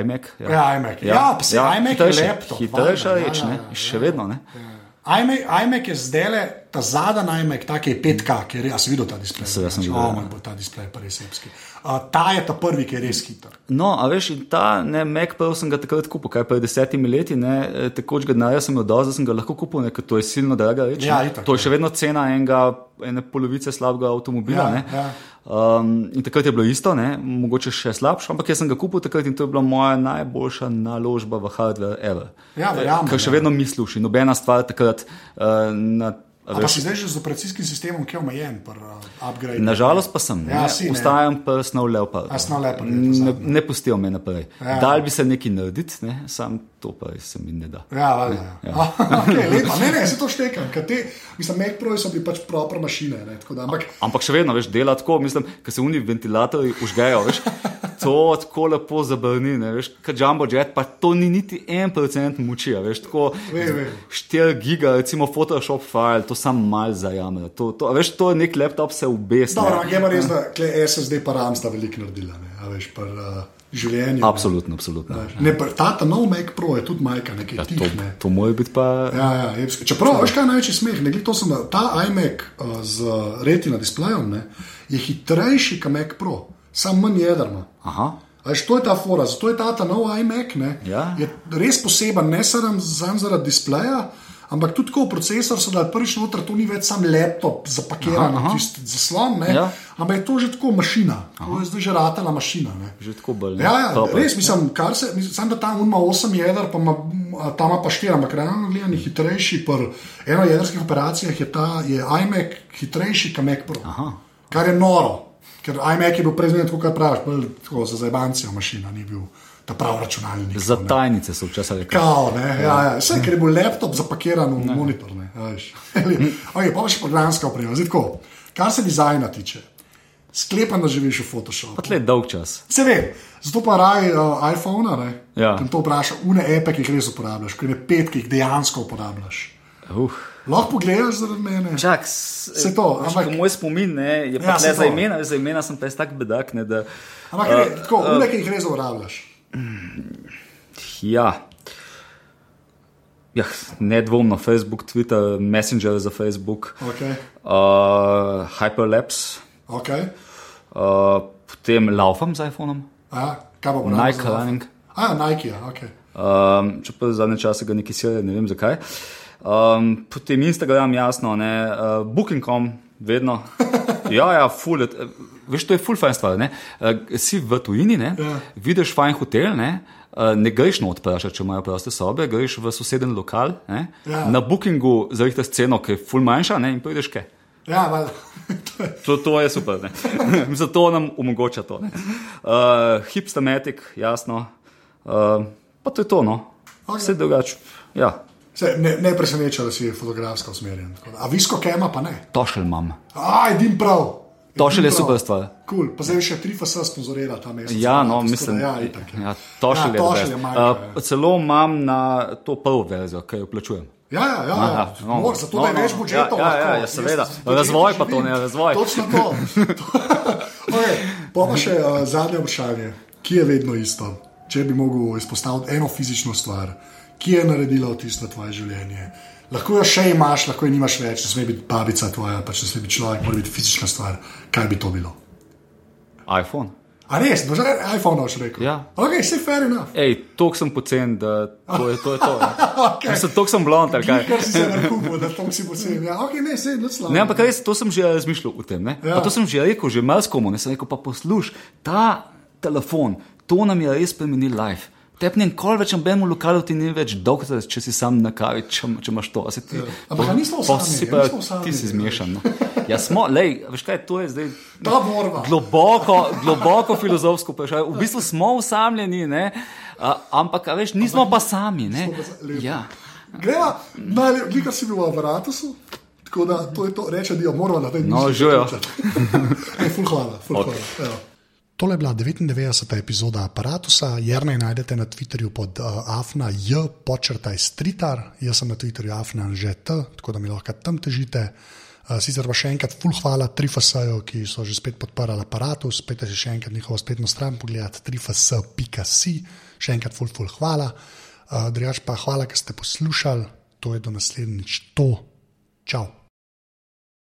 iMac. Ja, iMac. Ja, pa saj iMac je hitrejši- laptop, Hitrejša ja, reč, ja, ne, ja, še vedno. Ne. iMac, iMac je zdaj le ta zadnji iMac, ta ki je 5K, ki je res, videl ta displej. Seveda sem videl, Oh, ja. moj bo ta displej pa res epski. Uh, ta je ta prvi, ki je res hiter. No, a veš, in ta ne, Mac Pro sem ga takrat kupil, kaj pred desetimi leti, ne, eh, takoč ga denarja sem dovolj, da sem ga lahko kupil, ne, ker to je silno draga reč. Ja, itak, to je ja. še vedno cena enega, ene polovice slabega avtomobila. Ja, ne. ja. Um, in takrat je bilo isto, ne, mogoče še slabše, ampak jaz sem ga kupil takrat in to je bila moja najboljša naložba v hardware ever. Ja, verjamem, Ker še ja. vedno mi sluši, nobena stvar takrat uh, na. a A pa veš, si zdaj že z operacijskim sistemom, ki je omejen, uh, upgrade. Nažalost pa sem, Ja, ja, si, ne. ustajam pa snov leopard. A, Snow Leopard ne, ne pustijo me naprej. Ja. Dal bi se nekaj narediti, ne? sam to pa se mi ne da. Ja, valjda. Ja. okay, lepa. Ne, ne, se to štekam. Te, mislim, Mac Pro so bili pač proper mašine. Ne, da, ampak, Ampak še vedno, veš, dela tako, mislim, ker se oni ventilatorji užgejo, veš, to tako lepo zabrni, ne, veš, kot Jumbo Jet, pa to ni niti en procent moči, a veš, tako Vem, vem. 4 giga, recimo Photoshop file, to sam mal zajame. To, to, a veš, to je nek laptop se ubesne. dobro, ampak je pa res, da SSD pa RAM sta veliko naredila. Ne, a veš, par, uh, življenje. ne. Absolutno, absolutno. Ne, pa ta, ta nov Mac Pro je tudi majka, nekaj Ja, tih. to, Ne. to mora biti pa. Ja, ja, epski. Čeprav, veš kaj največji smeh? Ne, to sem, da ta iMac uh, z retina displejem ne, je hitrejši kot Mac Pro, samo manj jedrma. Aha. Veš, to je ta fora, zato je ta, ta nov iMac. Ne, Ja. Je res poseben, ne samo sam zaradi displeja, ampak tudi ko procesor so dali prvič noter, to ni več sam laptop zapakiran, tisti zaslon, ne, Ja. ampak je to že tako mašina, to je zdaj že ratala mašina. Ne. Že tako bolj. Ja, ja Proper. res mislim, kar se, mislim, sam da tam ima 8 jedr, pa ima, tam ima pa 4, ampak realno gledano hitrejši. Pri eno jedrskih operacijah je ta je iMac hitrejši kot Mac Pro. Aha. Kar je noro, ker iMac je bil prej tako, kot praviš, bolj tako za zabancijo mašina, ni bil ta pravi računalnik. Za tako, ne. tajnice so včasih rekli. Kao, ne, ja, ja. Vse, ker je bil laptop zapakiran v monitor. Ne, a veš. okay, pa pa še programska oprema. Zdaj, tako, kar se dizajna tiče, sklepam, da živiš v Photoshopu. Tle dolg čas. Se vem, zato pa raj uh, iPhone, ne? Ja. Tam to vpraša, une epe, ki jih res uporabljaš, ker je pet, ki jih dejansko uporabljaš. Uh. Lahko pogledaš zaradi mene. Čak, s- Saj to, ampak- Moj spomin ne, je Ja, ja, za imena, za imena sem pa jaz tak bedak. Ne, da, Ampak uh, tako, uh, une, ki jih res uporabljaš. Ja. Ja, nedvomno Facebook, Twitter, Messenger za Facebook, Okay. uh, Hyperlapse, Okay. uh, potem laufam z iPhonom, A, kaj pa uporabljaš? Nike Running. A, Nike, ja, ok. Um, če pa zadnje čase ga neki sile, ne vem zakaj. Um, potem Instagram, jasno, ne, uh, Booking.com, vedno. Ja, ja, full, it, eh, veš, to je full fajn stvar. Ne? Uh, si v tujini, ne, Ja. vidiš fajn hotel, ne, uh, ne greš not vprašati, če imajo proste sobe, greš v soseden lokal, ne, Ja. na Bookingu zarihtaš ceno, ki je full manjša ne, in prideš kaj. Ja, val, to je. To, to je super. ne. Zato nam omogoča to. ne. Uh, Hipstamatic, jasno. Uh, pa to je to, no. Ok. Vse drugače. Ja, Se, ne, ne preseneča, da si fotografsko usmerjen. da. A visko kema pa ne. tošelj imam. Aj, dim prav. Tošelj je Edim prav. super stvar. Cool. Pa zdaj še 3FS sponzorira ta mesec. Ja, no, Tako da mislim, Ja, itak, ja, tošelj je, tošelj je best. majka, Uh, ja. Celo imam na to prvo verzijo, ki jo plačujem. Ja, ja, ja, Aha, ja. no, Mor, zato no, da je no, več budžetov. Ja, ja, ja, Jaz seveda. Razvoj pa to, ne, razvoj. Točno to. okay, pa pa še uh, zadnje vprašanje, ki je vedno isto. Če bi mogel izpostaviti eno fizično stvar, ki je naredila vtis na tvoje življenje. Lahko jo še imaš, lahko jo nimaš več, ne sme biti babica tvoja, pač ne sme biti človek, mora biti fizična stvar. Kaj bi to bilo? iPhone. A res, boš že iPhone še rekel? Ja. Ok, si fair enough. Ej, toliko sem pocen, da to je to. Je to. Okay. Mislim, toliko sem blond, ali kaj. Kar si se nakupil, da tam si poceni. Ja, ok, ne, se ne slabo. Ne, ampak res, to sem že razmišljal o tem. ne. Ja. Pa To sem že rekel, že marskomu. Ne sem rekel, pa posluš, ta telefon, to nam je res spremenil life. Tepnem kol več ambemu lokalu ti ni več dolg, če si sam na kavi, če, če imaš to. Se Ti, Ampak a nismo pa sami, ja, pa, nismo sami, ti si ja. zmešan. No. Ja, smo, lej, veš kaj, to je zdaj Ta borba. globoko, globoko filozofsko vprašanje. V bistvu smo usamljeni, ne? A, ampak, veš, nismo pa sami. Pa. Ja. Greva, najlepši, kar si bil v aparatu. Tako da to je to, reče, da moramo na tej No, živijo. Ej, ful hvala, ful Ok. hvala. Evo. Tole je bila 99. epizoda aparata. Jrnej najdete na Twitterju pod uh, afna j počrtaj stritar, jaz sem na Twitterju afna že t, tako da mi lahko tam težite. Uh, sicer pa še enkrat ful hvala Trifasaju, ki so že spet podprli aparatus, spet si še enkrat njihovo spletno stran pogledati, trifas.si, še enkrat ful ful hvala. Uh, Drugač pa hvala, ker ste poslušali, to je do naslednjič to. Čau!